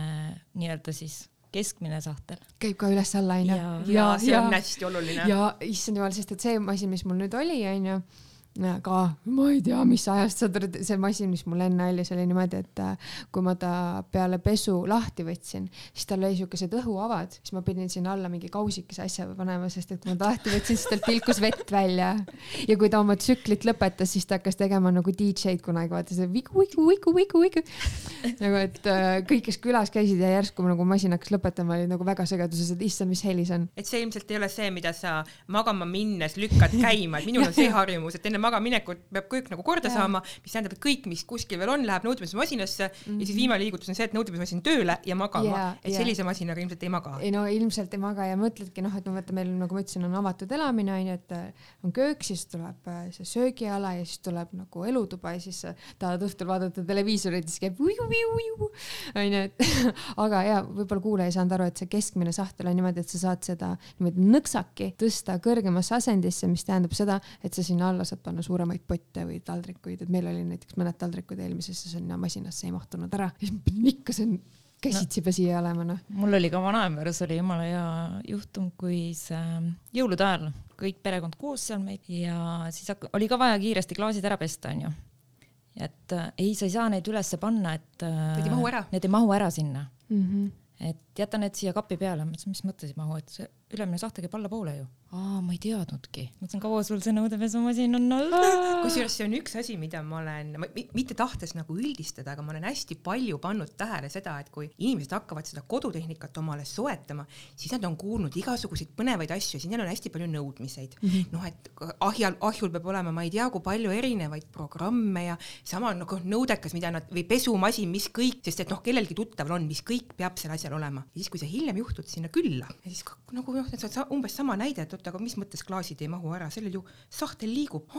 Speaker 1: nii-öelda siis keskmine sahtel
Speaker 2: käib ka üles-alla onju.
Speaker 3: ja, ja, ja see on hästi oluline.
Speaker 2: ja issand jumal, sest et see masin, mis mul nüüd oli onju ka ma ei tea, mis ajast saad aru, see masin, mis mul enne oli, see oli niimoodi, et äh, kui ma ta peale pesu lahti võtsin, siis tal oli siukesed õhuavad, siis ma pidin sinna alla mingi kausikese asja panema, sest et kui ma ta lahti võtsin, siis tal pilkus vett välja. ja kui ta oma tsüklit lõpetas, siis ta hakkas tegema nagu DJ-d kunagi, vaata see vigu, vigu, vigu, vigu, vigu. nagu, et äh, kõik, kes külas käisid ja järsku nagu masin hakkas lõpetama, olid nagu väga segaduses, et issand, mis heli see on.
Speaker 3: et see ilmselt ei ole see, mida sa magama minnes lükkad käima, et minul on see harjumus, et enne magamaminekut peab kõik nagu korda ja. saama, mis tähendab, et kõik, mis kuskil veel on, läheb nõudmismasinasse mm -hmm. ja siis mhm. viimane liigutus on see, et nõudmismasin tööle ja magama, et ja. sellise masinaga ilmselt ei maga.
Speaker 2: ei no ilmselt ei maga ja mõtledki noh, et no vaata, meil nagu ma ütlesin, on avatud elamine onju, et äh, on köök, siis tuleb äh, see söögiala ja siis tuleb nagu elutuba ja siis tahad õhtul vaadata televiisorit, siis käib uju-uju-uju onju, et [laughs] aga ja võib-olla kuulaja ei saanud aru, et see keskmine sahtel on niimoodi, et sa saad seda niimoodi nõksaki tõsta kõrgemasse asendisse, mis tähendab seda, et sa sinna alla saad panna suuremaid potte või taldrikuid, et meil oli näiteks mõned taldrikud eelmisesse sinna masinasse ei mahtunud ära. ja siis ma pidin ikka see käsitsi no, siia olema, noh.
Speaker 1: mul oli ka vanaema juures oli jumala hea juhtum, kui see ähm, jõulude ajal kõik perekond koos seal meid ja siis oli ka vaja kiiresti klaasid ära pesta, onju. et äh, ei, sa ei saa neid ülesse panna, et
Speaker 3: äh, need ei mahu ära.
Speaker 1: Need ei mahu ära sinna
Speaker 2: mm. -hmm.
Speaker 1: et jäta need siia kapi peale, ma mõtlesin, mis mõttes ei mahu, et see ülemine sahtel käib allapoole ju aa, ma ei teadnudki. mõtlesin, kaua sul see nõudepesumasin on all.
Speaker 3: kusjuures see on üks asi, mida ma olen, mitte tahtes nagu üldistada, aga ma olen hästi palju pannud tähele seda, et kui inimesed hakkavad seda kodutehnikat omale soetama, siis nad on kuulnud igasuguseid põnevaid asju, siin on hästi palju nõudmiseid mm -hmm.. noh, et ahjal, ahjul peab olema, ma ei tea, kui palju erinevaid programme ja sama nagu nõudekas, mida nad või pesumasin, mis kõik, sest et noh, kellelgi tuttaval on, mis kõik peab seal asjal olema. Ja siis, kui sa hiljem juhtud sinna külla ja siis nagu noh, umbes sama näide, et oot, aga mis mõttes klaasid ei mahu ära, sellel ju sahtel liigub.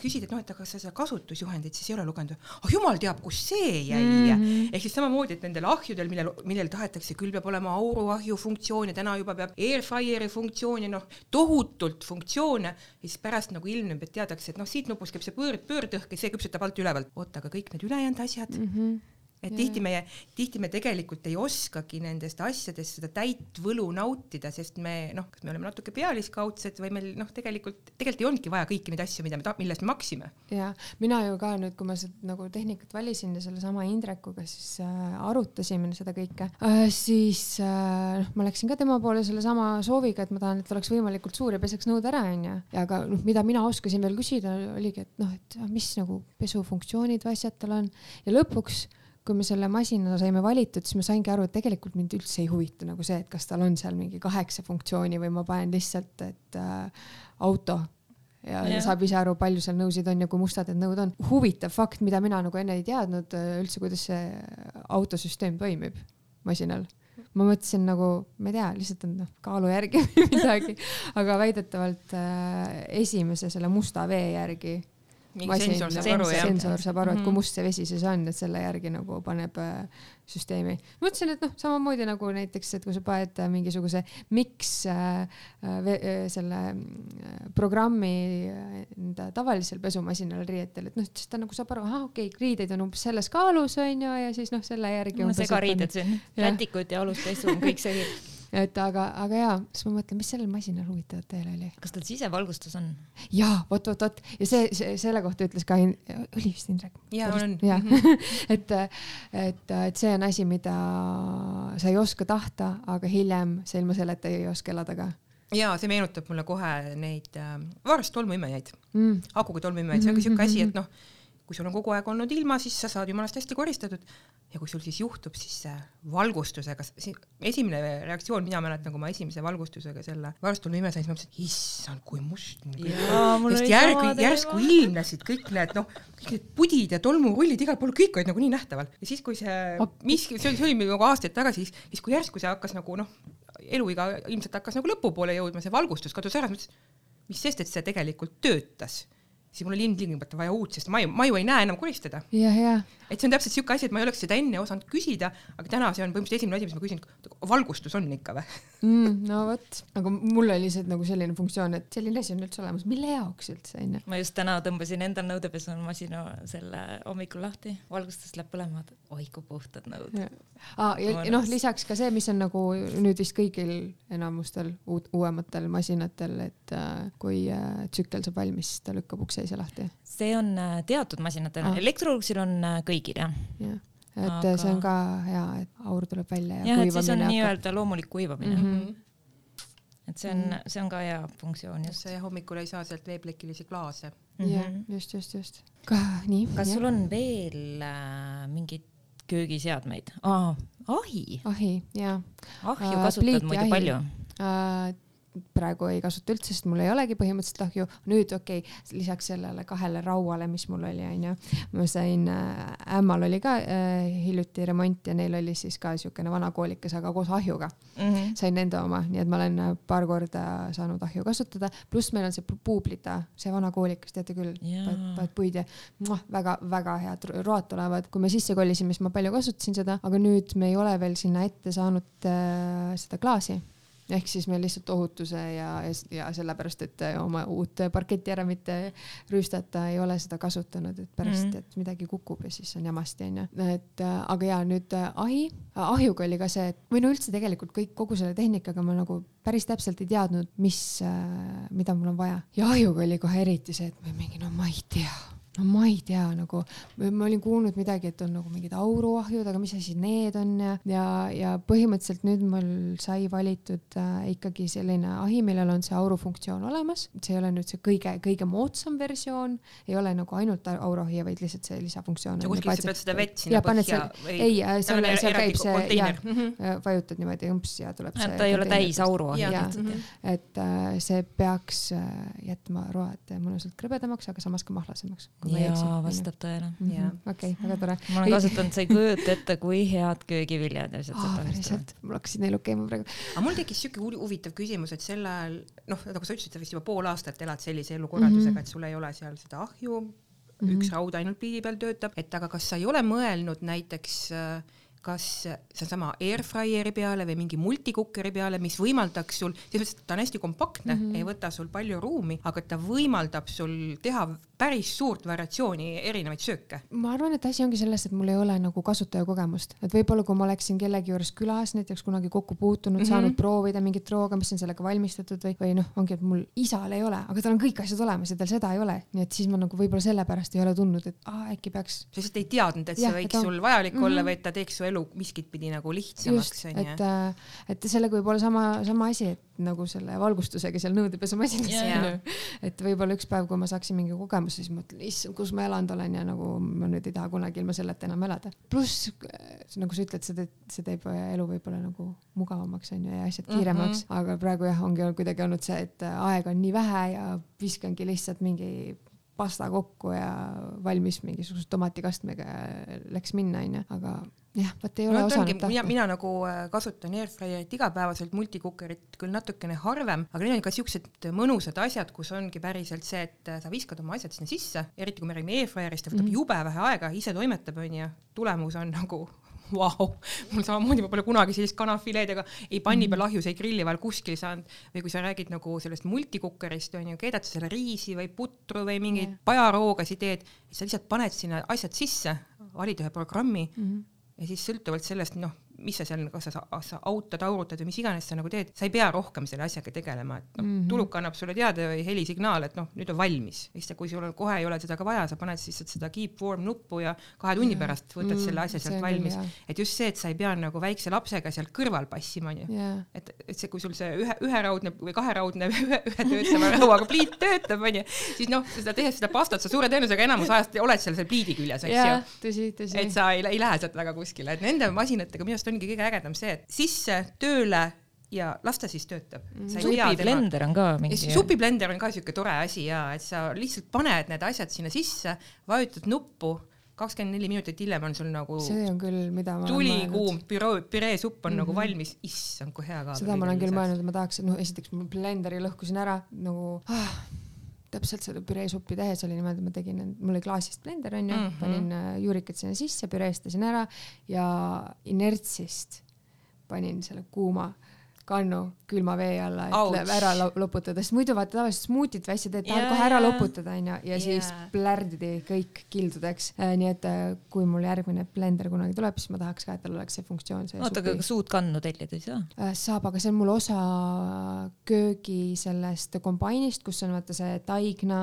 Speaker 3: küsid, et noh, et aga sa seda kasutusjuhendit siis ei ole lugenud ah jumal teab, kus see jäi mm. -hmm. ehk siis samamoodi, et nendel ahjudel, millel, millel tahetakse, küll peab olema auruahju funktsioon ja täna juba peab airfryer'i funktsioon ja noh, tohutult funktsioone ja siis pärast nagu ilmneb, et teadakse, et noh, siit nupust käib see pöörd, pöördõhk ja see küpsetab alt ülevalt. oota, aga kõik need ülejäänud asjad mm, -hmm et tihti me, tihti me tegelikult ei oskagi nendest asjadest seda täit võlu nautida, sest me noh, kas me oleme natuke pealiskaudsed või meil noh, tegelikult, tegelikult ei olnudki vaja kõiki neid asju, mida me, mille eest me maksime.
Speaker 2: ja mina ju ka nüüd, kui ma seda nagu tehnikat valisin ja sellesama Indrekuga siis äh, arutasime seda kõike äh,, siis äh, noh, ma läksin ka tema poole sellesama sooviga, et ma tahan, et oleks võimalikult suur ja peseks nõud ära, onju. ja aga noh, mida mina oskasin veel küsida, oligi, et noh, et mis nagu pesufunktsioonid või asjad tal on ja lõpuks kui me selle masina saime valitud, siis ma saingi aru, et tegelikult mind üldse ei huvita nagu see, et kas tal on seal mingi kaheksa funktsiooni või ma panen lihtsalt, et äh, auto. Ja, ja saab ise aru, palju seal nõusid on ja kui mustad need nõud on. huvitav fakt, mida mina nagu enne ei teadnud äh, üldse, kuidas see autosüsteem toimib masinal. Ma mõtlesin nagu, ma ei tea, lihtsalt on noh, kaalu järgi [laughs] või midagi, aga väidetavalt äh, esimese selle musta vee järgi
Speaker 3: masin, sensor saab aru,
Speaker 2: sensor saab aru, et kui mhm. must see vesi siis on, et selle järgi nagu paneb äh, süsteemi. mõtlesin, et noh, samamoodi nagu näiteks, et kui sa paned äh, mingisuguse miks äh, äh, selle äh, programmi enda tavalisel pesumasinal riietel, et noh, siis ta nagu saab aru, ahah, okei okay,, riideid on umbes selles kaalus onju ja siis noh, selle järgi.
Speaker 1: no segariided siin, rätikud ja aluspesu on kõik segi [laughs] [laughs]
Speaker 2: et aga, aga jaa, siis ma mõtlen, mis sellel masinal huvitavat veel oli.
Speaker 1: kas tal sisevalgustus on?
Speaker 2: jaa, vot, vot, vot ja see, see, selle kohta ütles ka, oli vist Indrek?
Speaker 3: jaa, on.
Speaker 2: jah -hmm. [laughs] et, et, et see on asi, mida sa ei oska tahta, aga hiljem sa ilma selleta ei oska elada ka
Speaker 3: ja see meenutab mulle kohe neid äh, vaarast tolmuimejaid mm., akuga tolmuimejaid, see on ka siuke asi, et noh kui sul on kogu aeg olnud ilma, siis sa saad jumalast hästi koristatud. Ja kui sul siis juhtub siis valgustusega, esimene reaktsioon, mina mäletan, kui ma esimese valgustusega selle varstulnu ime sain, siis ma mõtlesin, issand, kui must sest järg, järsku ilmnesid kõik need noh, kõik need pudid ja tolmurullid igal pool, kõik olid nagu nii nähtaval. Ja siis, kui see miski, see oli, see oli nagu aastaid tagasi, siis, siis kui järsku see hakkas nagu noh, eluiga ilmselt hakkas nagu lõpupoole jõudma, see valgustus kadus ära, siis mõtlesin, mis sest, et see tegelikult töötas siis mul oli ilmtingimata vaja uut, sest ma ju, ma ju ei näe enam koristada. et see on täpselt siuke asi, et ma ei oleks seda enne osanud küsida, aga täna see on põhimõtteliselt esimene asi, mis ma küsin, valgustus on ikka või
Speaker 2: mm,? no vot, aga mul oli lihtsalt nagu selline funktsioon, et selline asi on üldse olemas, mille jaoks üldse onju.
Speaker 1: ma just täna tõmbasin endal nõudepesumasina selle hommikul lahti, valgustus läheb põlema, oi kui puhtad nõud.
Speaker 2: Ah, ja noh, lisaks ka see, mis on nagu nüüd vist kõigil enamustel uut, uuematel masinatel, et äh, kui äh, tsükkel saab valmis, siis ta lükkab ukse ise lahti.
Speaker 1: see on äh, teatud masinatel ah., Electroluxil on äh, kõigil jah
Speaker 2: ja et Aga... see on ka hea, et aur tuleb välja
Speaker 1: ja, ja kuivamine. siis on nii-öelda loomulik kuivamine mm. -hmm. et see on mm, -hmm. see on ka hea funktsioon
Speaker 3: just. sa hommikul ei saa sealt veeplekilisi klaase
Speaker 2: mm. -hmm. jah, just, just, just.
Speaker 1: nii. kas ja. sul on veel äh, mingeid köögiseadmeid ah,? ahi.
Speaker 2: ahi, jaa.
Speaker 1: ahju uh, kasutad muidu ahi. palju
Speaker 2: uh,? Praegu ei kasuta üldse, sest mul ei olegi põhimõtteliselt ahju. nüüd okei okay,, lisaks sellele kahele rauale, mis mul oli, onju, ma sain äh,, ämmal oli ka äh, hiljuti remont ja neil oli siis ka siukene vana koolikas, aga koos ahjuga mm. -hmm. sain nende oma, nii et ma olen äh, paar korda saanud ahju kasutada, pluss meil on see puuplita, see vana koolikas, teate küll, paned puid ja väga-väga head road tulevad. kui me sisse kolisime, siis ma palju kasutasin seda, aga nüüd me ei ole veel sinna ette saanud äh, seda klaasi ehk siis me lihtsalt ohutuse ja, ja sellepärast, et oma uut parketti ära mitte rüüstata, ei ole seda kasutanud, et pärast mm, -hmm. et midagi kukub ja siis on jamasti onju. et aga ja nüüd ahi, ahjuga oli ka see, et või no üldse tegelikult kõik, kogu selle tehnikaga ma nagu päris täpselt ei teadnud, mis, mida mul on vaja ja ahjuga oli kohe eriti see, et ma mingi no ma ei tea no ma ei tea, nagu ma olin kuulnud midagi, et on nagu mingid auruahjud, aga mis asi need on ja, ja, ja põhimõtteliselt nüüd mul sai valitud äh, ikkagi selline ahi, millel on see aurufunktsioon olemas. see ei ole nüüd see kõige-kõige moodsam versioon, ei ole nagu ainult auruahi, vaid lihtsalt see lisafunktsioon.
Speaker 3: sa kuskilt sa pead seda vett sinna
Speaker 2: põhja ei, äh, seal, seal käib see ja mm -hmm. vajutad niimoodi õmps ja tuleb
Speaker 1: see. ta ei ole täis auruahi.
Speaker 2: -hmm. et äh, see peaks äh, jätma road mõnusalt krõbedamaks, aga samas ka mahlasemaks
Speaker 1: jaa, vastab tõele.
Speaker 2: okei, väga tore.
Speaker 1: ma olen kasutanud, sa ei kujuta ette, kui head köögiviljad ja
Speaker 2: lihtsalt oh, päriselt, mul hakkasid neelud käima praegu.
Speaker 3: aga mul tekkis siuke huvitav küsimus, et sel ajal, noh, nagu sa ütlesid, sa vist juba pool aastat elad sellise elukorraldusega mm, -hmm. et sul ei ole seal seda ahju mm, -hmm. üks raud ainult pliidi peal töötab, et aga kas sa ei ole mõelnud näiteks äh, kas seesama airfryeri peale või mingi multikukkeri peale, mis võimaldaks sul, selles mõttes, et ta on hästi kompaktne mm, -hmm. ei võta sul palju ruumi, aga ta võimaldab sul teha päris suurt variatsiooni erinevaid sööke.
Speaker 2: ma arvan, et asi ongi selles, et mul ei ole nagu kasutajakogemust, et võib-olla kui ma oleksin kellegi juures külas näiteks kunagi kokku puutunud mm, -hmm. saanud proovida mingit rooga, mis on sellega valmistatud või, või noh, ongi, et mul isal ei ole, aga tal on kõik asjad olemas ja tal seda ei ole, nii et siis ma nagu võib-olla sellepärast ei ole tundnud, et aa, äkki peaks.
Speaker 3: sa lihtsalt ei teadnud, et see võiks sul vajalik mm -hmm. olla või et ta teeks su elu miskit pidi nagu lihtsamaks onju.
Speaker 2: et, äh, et sellega võib olla sama, sama asi, et nagu selle valgustusega seal nõudepesumasinas onju. et võib-olla üks päev, kui ma saaksin mingi kogemuse, siis mõtlen, issand, kus ma elanud olen ja nagu ma nüüd ei taha kunagi ilma selleta enam elada. pluss nagu sa ütled, see teeb, see teeb elu võib-olla nagu mugavamaks onju ja asjad kiiremaks mm, -hmm. aga praegu jah, ongi kuidagi olnud see, et aega on nii vähe ja viskangi lihtsalt mingi pasta kokku ja valmis mingisuguse tomatikastmega läks minna, onju, aga jah, vot ei ole no, osanud
Speaker 3: tahta. mina, nagu äh, kasutan airfryerit igapäevaselt, multikukerit küll natukene harvem, aga need on ka siuksed mõnusad asjad, kus ongi päriselt see, et äh, sa viskad oma asjad sinna sisse, eriti kui me räägime airfryerist, ta võtab mm -hmm. jube vähe aega, ise toimetab, onju, tulemus on nagu [laughs] vau wow., mul samamoodi, ma pole kunagi sellist kanafileed ega ei panni peal ahjus, ei grilli vahel kuskil saanud või kui sa räägid nagu sellest multikukkerist onju, keedad sa selle riisi või putru või mingeid yeah. pajaroogasid teed, sa lihtsalt paned sinna asjad sisse, valid ühe programmi mm -hmm ja siis sõltuvalt sellest, noh, mis sa seal, kas sa, sa autod aurutad või mis iganes sa nagu teed, sa ei pea rohkem selle asjaga tegelema, et noh mm -hmm., tuluk annab sulle teada või helisignaal, et noh, nüüd on valmis. ja siis, kui sul kohe ei ole seda ka vaja, sa paned lihtsalt seda keep warm nuppu ja kahe tunni pärast võtad mm, selle asja sealt valmis. et just see, et sa ei pea nagu väikse lapsega seal kõrval passima, onju. et, et see, kui sul see ühe, üheraudne või kaheraudne [laughs] ühe, ühe töötava rauaga pliit töötab, onju, siis noh, seda tehes seda pastat, sa suure tõenäosusega enamus ajast oled seal selle pliidi küljes, eks ju. et sa ei, ei lähe sealt väga kuskile, et nende masinatega minu arust ongi kõige ägedam see, et sisse, tööle ja las ta siis töötab
Speaker 1: mm.. supiblender on ka mingi.
Speaker 3: supiblender on ka siuke tore asi ja et sa lihtsalt paned need asjad sinna sisse, vajutad nuppu, kakskümmend neli minutit hiljem on sul nagu.
Speaker 2: see on küll, mida ma.
Speaker 3: tulikuum püree, püreesupp on mm -hmm. nagu mhm. valmis, issand kui hea ka.
Speaker 2: seda ma olen küll mõelnud, et ma tahaks, noh, esiteks ma blenderi lõhkusin ära nagu ah, täpselt seda püreesuppi tehes oli niimoodi, ma tegin, mul oli klaasist blender onju mm, -hmm. panin äh, juurikad sinna sisse, püreestasin ära ja inertsist panin selle kuuma kannu külma vee alla, et Ouch. ära loputada, sest muidu vaata tavaliselt smuutit või asja teed, tahad yeah, kohe ära loputada onju ja yeah. siis plärdidi kõik kildudeks äh,. nii et äh, kui mul järgmine blender kunagi tuleb, siis ma tahaks ka, et tal oleks see funktsioon.
Speaker 1: oota, aga kas uut kannu tellida ei saa
Speaker 2: äh,? saab, aga see on mul osa köögi sellest kombainist, kus on vaata see taigna.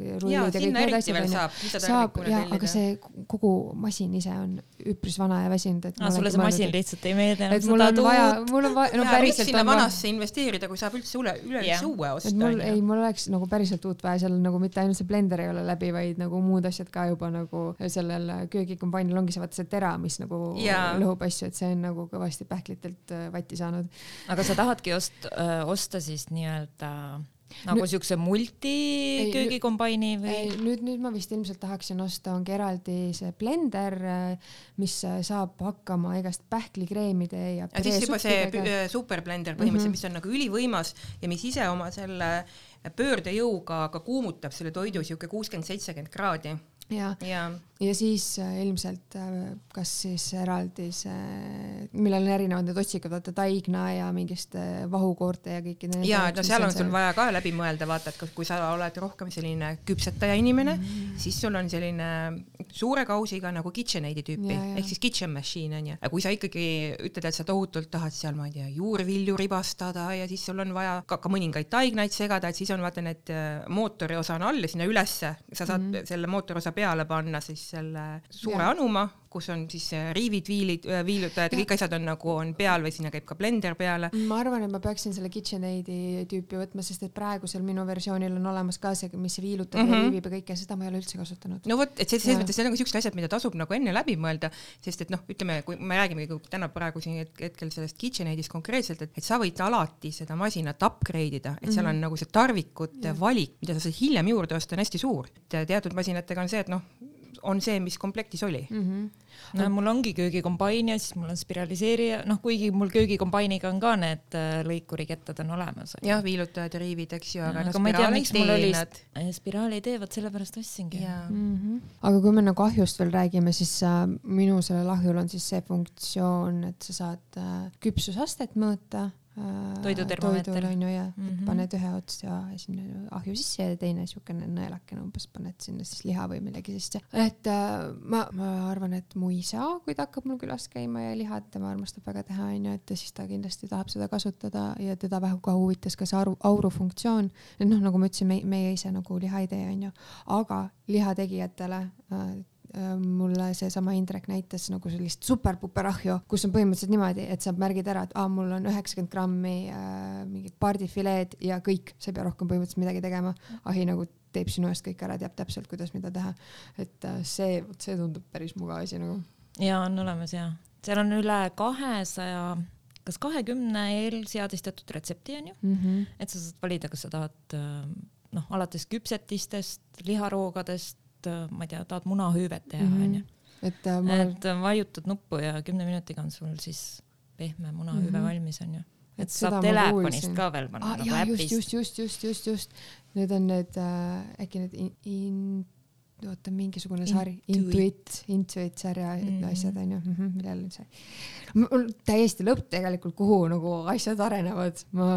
Speaker 3: ja, sinna eriti veel saab.
Speaker 2: saab ja, aga see kogu masin ise on üpris vana ja väsinud, et.
Speaker 1: sulle see masin lihtsalt ei meeldi
Speaker 2: enam seda tuud. mul on vaja, no päris
Speaker 3: päriselt sinna vanasse investeerida, kui saab üldse üle, üleüldse yeah. uue osta.
Speaker 2: mul ei, mul oleks nagu päriselt uut vaja, seal nagu mitte ainult see blender ei ole läbi, vaid nagu muud asjad ka juba nagu sellel köögikombainil ongi see vaata see tera, mis nagu yeah. lõhub asju, et see on nagu kõvasti pähklitelt äh, vatti saanud.
Speaker 1: aga sa tahadki ost, öö, osta siis nii-öelda nagu siukse multiköögikombaini või?
Speaker 2: nüüd, nüüd ma vist ilmselt tahaksin osta, ongi eraldi see blender, mis saab hakkama igast pähklikreemide ja.
Speaker 3: ja siis juba see superblender põhimõtteliselt mm, -hmm. mis on nagu ülivõimas ja mis ise oma selle pöördejõuga ka kuumutab selle toidu siuke kuuskümmend, seitsekümmend kraadi
Speaker 2: ja, ja., ja siis äh, ilmselt äh, kas siis eraldi see, millel on erinevad need otsikad, vaata taigna ja mingist äh, vahukoorte ja kõikide.
Speaker 3: ja, no seal on sul vaja ka läbi mõelda, vaata, et kui sa oled rohkem selline küpsetaja inimene mm, -hmm. siis sul on selline suure kausiga nagu KitchenAidi tüüpi ehk siis kitchen machine onju. ja kui sa ikkagi ütled, et sa tohutult tahad seal, ma ei tea, juurvilju ribastada ja siis sul on vaja ka, ka mõningaid taignaid segada, et siis on vaata need mootori osa on all ja sinna ülesse sa saad mm -hmm. selle mootoriosa peale panna siis selle suure anuma, kus on siis riivid, viilid, viilutajad ja kõik asjad on nagu on peal või sinna käib ka blender peale.
Speaker 2: ma arvan, et ma peaksin selle KitchenAidi tüüpi võtma, sest et praegusel minu versioonil on olemas ka see, mis viilutab mm -hmm. ja mhm. riivib ja kõike, seda ma ei ole üldse kasutanud.
Speaker 3: no vot, et selles mõttes need on ka siuksed asjad, mida tasub nagu enne läbi mõelda, sest et noh, ütleme, kui me räägime täna praegu siin hetkel sellest KitchenAidist konkreetselt, et, et sa võid alati seda masinat upgrade ida, et seal mm -hmm. on nagu see tarvikute valik, mida sa saad hiljem juurde osta, on hästi suur. teatud masinatega on see, et noh, on see, mis komplektis oli mm.
Speaker 1: -hmm. no mul ongi köögikombain ja siis mul on spiraliseerija, noh, kuigi mul köögikombainiga on ka need äh, lõikurikettad on olemas.
Speaker 3: jah, viilutajad ja riivid, eks ju, aga,
Speaker 1: ei tea, miks mul oli spiraali ei tee, vot sellepärast ostsingi. Mm
Speaker 2: -hmm. aga kui me nagu ahjust veel räägime, siis äh, minu sellel ahjul on siis see funktsioon, et sa saad äh, küpsusastet mõõta
Speaker 1: Äh, toidutermomeeter
Speaker 2: on ju ja mm -hmm. paned ühe otsa sinna ahju sisse ja teine siukene nõelakene umbes paned sinna siis liha või millegi sisse. et äh, ma, ma arvan, et mu isa, kui ta hakkab mul külas käima ja liha, tema armastab väga teha, onju, et siis ta kindlasti tahab seda kasutada ja teda väga huvitas ka see auru, auru funktsioon. et noh, nagu ma ütlesin, meie, ise nagu liha ei tee, onju, aga lihategijatele Äh, mulle seesama Indrek näitas nagu sellist super-puper ahju, kus on põhimõtteliselt niimoodi, et sa märgid ära, et aa, mul on üheksakümmend grammi äh, mingid pardifileed ja kõik, sa ei pea rohkem põhimõtteliselt midagi tegema. ahi nagu teeb sinu eest kõik ära, teab täpselt, kuidas mida teha. et äh, see, vot see tundub päris mugav asi nagu.
Speaker 1: ja on olemas ja, seal on üle kahesaja kas kahekümne eelseadistatud retsepti on ju mm, -hmm. et sa saad valida, kas sa tahad äh, noh, alates küpsetistest, liharoogadest et äh, ma ei tea, tahad munahüüvet teha, mhm. onju.
Speaker 2: et
Speaker 1: äh, ma... et äh, vajutad nuppu ja kümne minutiga on sul siis pehme munahüüve mm -hmm. valmis, onju. et saab telefonist ka veel panna
Speaker 2: ah, nagu äpist. just, just, just, just, just, just. Need on need äh,, äkki need in, in oota mingisugune sari, Intuit, Intuit sarja mm. asjad onju mm, -hmm, millel see, mul täiesti lõpp tegelikult, kuhu nagu asjad arenevad, ma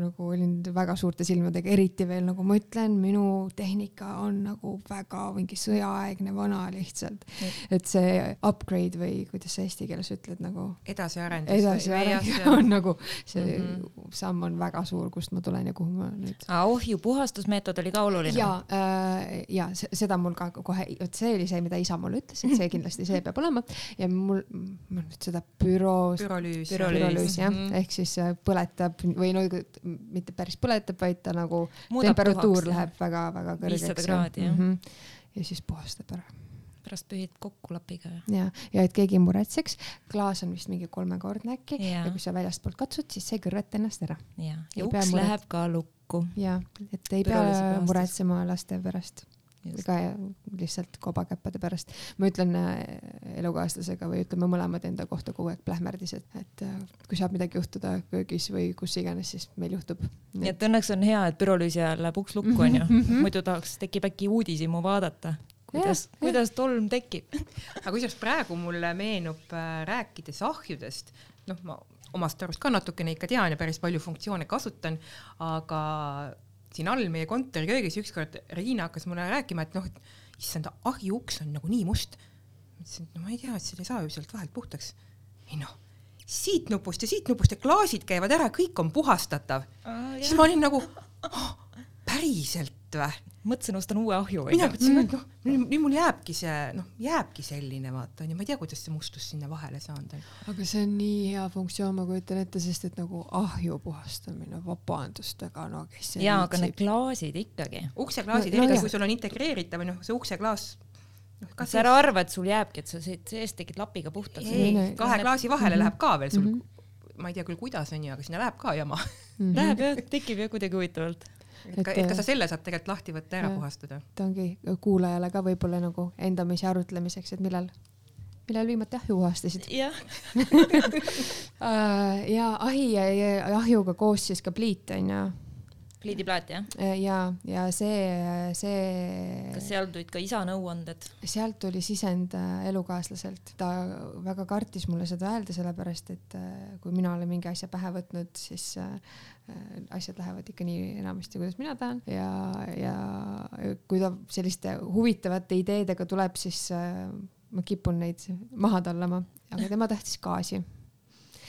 Speaker 2: nagu olin väga suurte silmadega, eriti veel nagu ma ütlen, minu tehnika on nagu väga mingi sõjaaegne vana lihtsalt, et see upgrade või kuidas sa eesti keeles ütled nagu
Speaker 3: edasiarendus.
Speaker 2: edasiareng [laughs] on nagu see mm -hmm. samm on väga suur, kust ma tulen ja kuhu ma nüüd
Speaker 1: ohju puhastusmeetod oli ka oluline.
Speaker 2: ja äh,, ja se- seda mul ka kohe, vot see oli see, mida isa mulle ütles, et see kindlasti see peab olema ja mul, ma nüüd seda büroos,
Speaker 3: pürolüüs.
Speaker 1: Pürolüüs.
Speaker 2: jah mm. -hmm. ehk siis äh, põletab või no mitte päris põletab, vaid ta nagu
Speaker 1: Muudab
Speaker 2: temperatuur
Speaker 1: tuhaks,
Speaker 2: läheb väga-väga kõrgeks.
Speaker 1: 500 kraadi, jah.
Speaker 2: -hmm. ja siis puhastab ära
Speaker 1: pärast pühid kokku lapiga.
Speaker 2: ja, ja et keegi ei muretseks, klaas on vist mingi kolmekordne äkki ja, ja kui sa väljastpoolt katsud, siis sa ei kõrveta ennast ära
Speaker 1: ja, ja uks
Speaker 2: muret-
Speaker 1: läheb ka lukku.
Speaker 2: ja et ei
Speaker 1: Pürolüüsi
Speaker 2: pea muretsema laste pärast ka lihtsalt kobakäppade pärast. ma ütlen äh, elukaaslasega või ütleme mõlemad enda kohta kogu aeg plähmerdis, et, et äh, kui saab midagi juhtuda köögis või kus iganes, siis meil juhtub.
Speaker 1: nii et õnneks on hea, et pürolüüsi ajal läheb uks lukku onju, muidu tahaks, tekib äkki uudishimu vaadata, kuidas, kuidas tolm tekib. [laughs]
Speaker 3: aga kusjuures praegu mulle meenub äh, rääkides ahjudest, noh, ma omast arust ka natukene ikka tean ja päris palju funktsioone kasutan, aga siin all meie kontoriköögis ükskord Regina hakkas mulle rääkima, et noh, et issand, ahjuuks on nagu nii must. ma ütlesin, et no ma ei tea, et selle ei saa ju sealt vahelt puhtaks. ei noh, siit nupust ja siit nupust ja klaasid käivad ära, kõik on puhastatav. siis ma olin nagu oh,, päriselt või?
Speaker 1: mõtlesin, ostan uue ahju
Speaker 3: mina mõtlesin, et noh, nüüd mul jääbki see, noh, jääbki selline vaata onju, ma ei tea, kuidas see mustus sinna vahele saanud on.
Speaker 2: aga see on nii hea funktsioon, ma kujutan ette, sest et nagu ahju puhastamine, vabandust, aga no kes see
Speaker 1: ja, aga need klaasid ikkagi.
Speaker 3: ukseklaasid
Speaker 2: No- no
Speaker 3: eriti kui sul on integreeritav, noh, see ukseklaas, noh, kas
Speaker 1: sa ära arva, et sul jääbki, et sa siit seest tegid lapiga puhtaks.
Speaker 3: ei kahe klaasi vahele
Speaker 2: Mhm.
Speaker 3: läheb ka veel sul mm. -hmm. ma ei tea küll, kuidas onju, aga sinna läheb ka jama.
Speaker 1: Läheb jah, tekib jah kuidagi huvitavalt.
Speaker 3: Et ka,
Speaker 2: Et,
Speaker 3: et ka
Speaker 2: äh,
Speaker 3: sa selle saad tegelikult lahti võtta, ära
Speaker 2: jah.
Speaker 3: puhastada.
Speaker 2: ta ongi kuulajale ka võib-olla nagu endamise arutlemiseks, et millal, millal viimati ahju puhastasid.
Speaker 1: jah, [laughs]
Speaker 2: ja ahi ja, ja ahjuga koos siis ka pliit onju.
Speaker 1: Pliidiplaat jah.
Speaker 2: ja, ja see, see
Speaker 1: kas seal tulid ka isa nõuanded?
Speaker 2: sealt tuli sisend äh, elukaaslaselt, ta väga kartis mulle seda öelda, sellepärast et äh, kui mina olen mingi asja pähe võtnud, siis äh, äh, asjad lähevad ikka nii enamasti, kuidas mina tahan ja, ja kui ta selliste huvitavate ideedega tuleb, siis äh, ma kipun neid maha tallama, aga [laughs] tema tahtis gaasi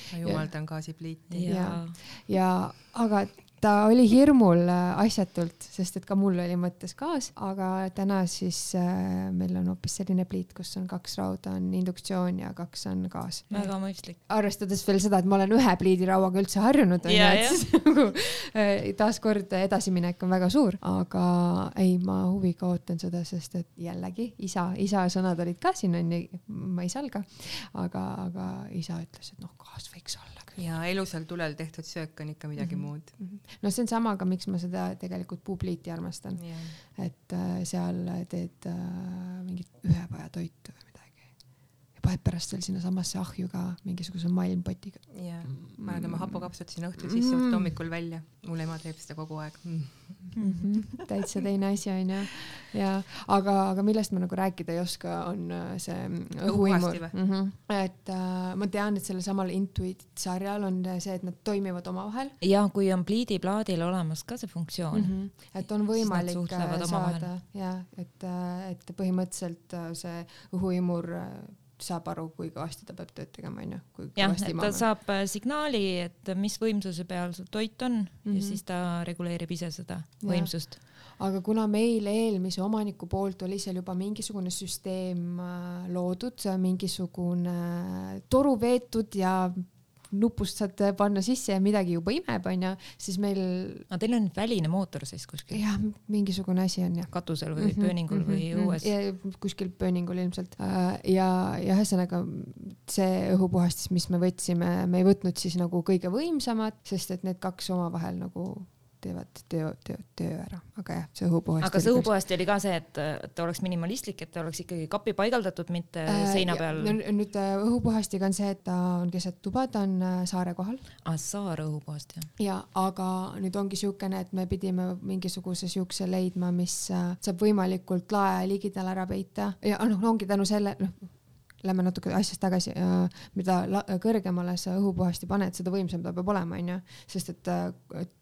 Speaker 3: ma jumaldan gaasipliiti.
Speaker 2: Ja. ja aga ta oli hirmul äh, asjatult, sest et ka mul oli mõttes gaas, aga täna siis äh, meil on hoopis selline pliit, kus on kaks rauda, on induktsioon ja kaks on gaas.
Speaker 1: väga mõistlik.
Speaker 2: arvestades veel seda, et ma olen ühe pliidirauaga üldse harjunud, onju, et siis [laughs] nagu äh, taaskord edasiminek on väga suur, aga ei, ma huviga ootan seda, sest et jällegi isa, isa sõnad olid ka siin onju, ma ei salga, aga, aga isa ütles, et noh, gaas võiks olla.
Speaker 3: Ja elusal tulel tehtud söök on ikka midagi mm -hmm. muud.
Speaker 2: no see on sama ka, miks ma seda tegelikult puupliiti armastan, et äh, seal teed äh, mingit ühepajatoitu või paned pärast veel sinnasamasse ahju ka mingisuguse malmpotiga.
Speaker 3: ja paned oma hapukapsad sinna õhtul sisse, võtad hommikul välja. mul ema teeb seda kogu aeg mm..
Speaker 2: Mm -hmm. täitsa teine asi onju ja aga, aga millest ma nagu rääkida ei oska, on äh, see õhuimur mm. -hmm. et äh, ma tean, et sellel samal Intuit sarjal on see, et nad toimivad omavahel
Speaker 1: ja kui on pliidiplaadil olemas ka see funktsioon
Speaker 2: mm, -hmm. et on võimalik
Speaker 1: suhtlevad
Speaker 2: äh,
Speaker 1: omavahel.
Speaker 2: saada ja et, et põhimõtteliselt äh, see õhuimur äh, saab aru, kui kõvasti ta peab tööd tegema onju, kui
Speaker 1: jah, et ta
Speaker 2: imama.
Speaker 1: saab äh, signaali, et mis võimsuse peal su toit on mm -hmm.
Speaker 2: Mhm.
Speaker 1: ja siis ta reguleerib ise seda
Speaker 2: Jah.
Speaker 1: võimsust.
Speaker 2: aga kuna meil eelmise omaniku poolt oli seal juba mingisugune süsteem äh, loodud, mingisugune toru veetud ja nupust saad panna sisse ja midagi juba imeb, onju, siis meil
Speaker 1: aga teil on väline mootor siis kuskil
Speaker 2: jah, mingisugune asi on jah.
Speaker 1: katusel või pööningul või õues?
Speaker 2: ja kuskil pööningul ilmselt Äh, ja, ja ühesõnaga see õhupuhastis, mis me võtsime, me ei võtnud siis nagu kõige võimsamat, sest et need kaks omavahel nagu teevad töö, töö, töö ära, aga jah, see õhupuhast.
Speaker 1: aga see õhupuhasti oli ka see, et ta oleks minimalistlik, et ta oleks ikkagi kapi paigaldatud, mitte äh, seina peal?
Speaker 2: nüüd äh, õhupuhastiga on see, et ta on keset tuba, ta on äh, saare kohal.
Speaker 1: aa, ah, saare õhupuhast, jah?
Speaker 2: ja, aga nüüd ongi siukene, et me pidime mingisuguse siukse leidma, mis äh, saab võimalikult lae ligidal ära peita ja noh, ongi tänu selle, noh lähme natuke asjast tagasi, mida kõrgemale sa õhupuhasti paned, seda võimsam ta peab olema, onju, sest et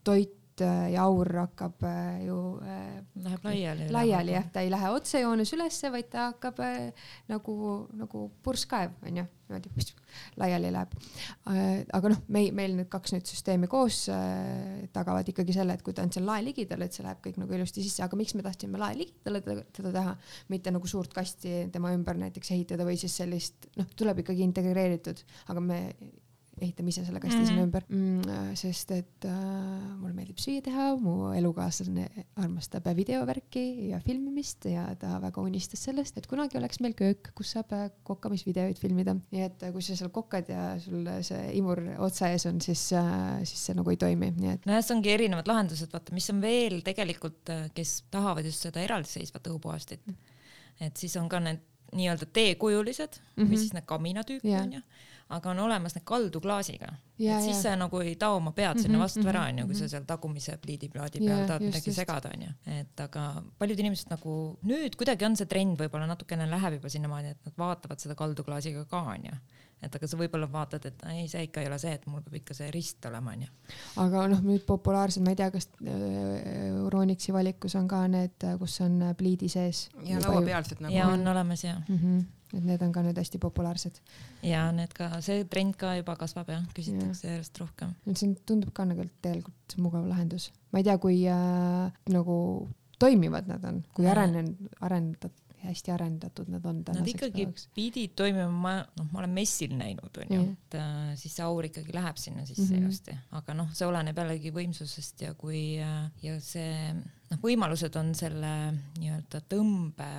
Speaker 2: toit Äh, ja aur hakkab äh, ju
Speaker 1: äh, Läheb laiali.
Speaker 2: laiali jah, ta ei lähe otsejoones ülesse, vaid ta hakkab nagu, nagu purskkaev onju, niimoodi laiali läheb. aga noh, meil, meil need kaks nüüd süsteemi koos tagavad ikkagi selle, et kui ta on seal lae ligidal, et see läheb kõik nagu ilusti sisse, aga miks me tahtsime lae ligidale teda teha, mitte nagu suurt kasti tema ümber näiteks ehitada või siis sellist, noh, tuleb ikkagi integreeritud, aga me ehitame ise selle kasti mm -hmm. sinna ümber mm,. Äh, sest et äh, mulle meeldib süüa teha, mu elukaaslane armastab videovärki ja filmimist ja ta väga unistas sellest, et kunagi oleks meil köök, kus saab äh, kokkamisvideoid filmida. nii et äh, kui sa seal kokad ja sul see imur otsa ees on, siis äh,, siis see nagu ei toimi, nii et.
Speaker 1: nojah, see ongi erinevad lahendused, vaata, mis on veel tegelikult, kes tahavad just seda eraldiseisvat õhupuhastit mm. -hmm. et siis on ka need nii-öelda teekujulised mm -hmm. või mhm. siis need kaminatüüpi yeah. Aga on olemas need kalduklaasiga. et siis sa nagu ei tao oma pead sinna mhm, vastu mm -hmm, ära, onju, kui sa mhm. seal tagumise pliidiplaadi peal yeah, tahad midagi segada, onju. et aga paljud inimesed nagu nüüd kuidagi on see trend võib-olla natukene läheb juba sinnamaani, et nad vaatavad seda kalduklaasiga ka, onju et aga sa võib-olla vaatad, et ei, see ikka ei ole see, et mul peab ikka see rist olema, onju.
Speaker 2: aga noh, nüüd populaarsed, ma ei tea, kas äh, Euronixi valikus on ka need, kus on pliidi sees.
Speaker 3: ja lauapealsed
Speaker 1: nagu. ja on olemas ja mm.
Speaker 2: -hmm et need on ka nüüd hästi populaarsed.
Speaker 1: ja need ka, see trend ka juba kasvab jah, küsitakse ja. järjest rohkem.
Speaker 2: see tundub ka nagu tegelikult mugav lahendus. ma ei tea, kui äh, nagu toimivad nad on, kui arenenud, arendatud hästi arendatud nad on
Speaker 1: tänaseks Nad ikkagi päevaks. pidid toimima, ma noh, ma olen messil näinud onju et äh, siis see aur ikkagi läheb sinna sisse mm -hmm. ilusti, aga noh, see oleneb jällegi võimsusest ja kui äh, ja see noh, võimalused on selle nii-öelda tõmbe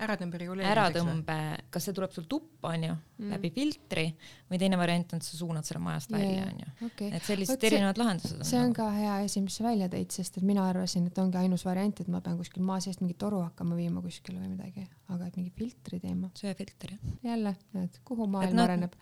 Speaker 3: äratõmbe reguleerimiseks.
Speaker 1: äratõmbe, kas see tuleb sul tuppa, onju mm., läbi filtri või teine variant on, et sa suunad selle majast välja, onju. et sellised erinevad lahendused
Speaker 2: on. see on nagu. ka hea asi, mis sa välja tõid, sest et mina arvasin, et ongi ainus variant, et ma pean kuskil maa seest mingit toru hakkama viima kuskile või midagi, aga et mingi filtri teema.
Speaker 1: söefilter jah.
Speaker 2: jälle, et kuhu maailm no, areneb.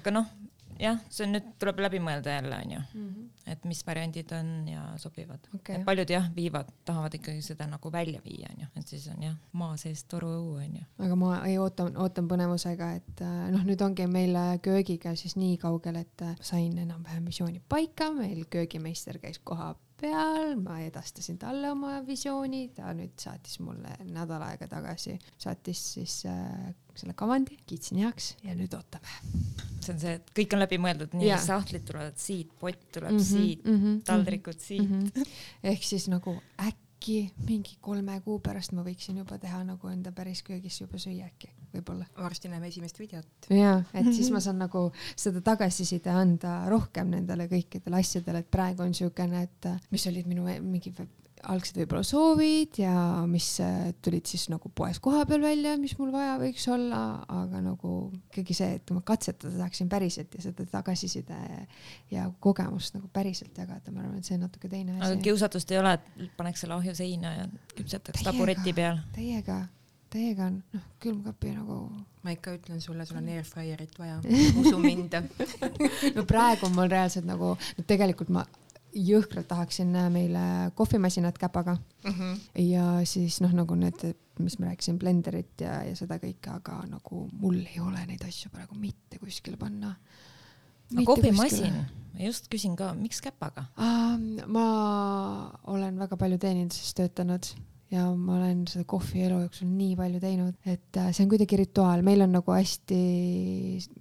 Speaker 1: aga noh jah, see on nüüd tuleb läbi mõelda jälle onju mm, -hmm. et mis variandid on ja sobivad. Okay.. paljud jah, viivad, tahavad ikkagi seda nagu välja viia onju, et siis on jah, maa sees toruõu onju.
Speaker 2: aga ma ei ootan, ootan põnevusega, et äh, noh, nüüd ongi meil köögiga siis nii kaugel, et äh, sain enam-vähem visiooni paika, meil köögimeister käis koha peal, ma edastasin talle oma visiooni, ta nüüd saatis mulle nädal aega tagasi, saatis siis äh, selle kavandi, kiitsin heaks ja nüüd ootame.
Speaker 1: see on see, et kõik on läbimõeldud, nii yeah. sahtlid tulevad siit, pott tuleb mm -hmm, siit mm, -hmm, taldrikud siit mm. -hmm.
Speaker 2: ehk siis nagu äkki mingi kolme kuu pärast ma võiksin juba teha nagu enda päris köögis juba süüa äkki, võib-olla.
Speaker 3: varsti näeme esimest videot.
Speaker 2: ja, et siis [laughs] ma saan nagu seda tagasiside anda rohkem nendele kõikidele asjadele, et praegu on siukene, et mis olid minu mingi algsed võib-olla soovid ja mis äh, tulid siis nagu poes kohapeal välja, mis mul vaja võiks olla, aga nagu ikkagi see, et ma katsetada tahaksin päriselt ja seda tagasiside ja kogemust nagu päriselt jagada, ma arvan, et see on natuke teine asi.
Speaker 1: aga kiusatust ei ole, et paneks selle ahju seina ja küpsetaks tabureti peal?
Speaker 2: Teiega, teiega on noh, külmkapi nagu.
Speaker 3: ma ikka ütlen sulle, sul on airfryerit vaja, [laughs] usu mind [laughs]
Speaker 2: no praegu on mul reaalselt nagu, no tegelikult ma jõhkralt tahaksin meile kohvimasinat käpaga mm. -hmm. ja siis noh, nagu need, mis ma rääkisin, blenderit ja, ja seda kõike, aga nagu mul ei ole neid asju praegu mitte kuskile panna.
Speaker 1: kohvimasin, ma just küsin ka, miks käpaga
Speaker 2: ma olen väga palju teeninduses töötanud ja ma olen seda kohvi elu jooksul nii palju teinud, et äh, see on kuidagi rituaal, meil on nagu hästi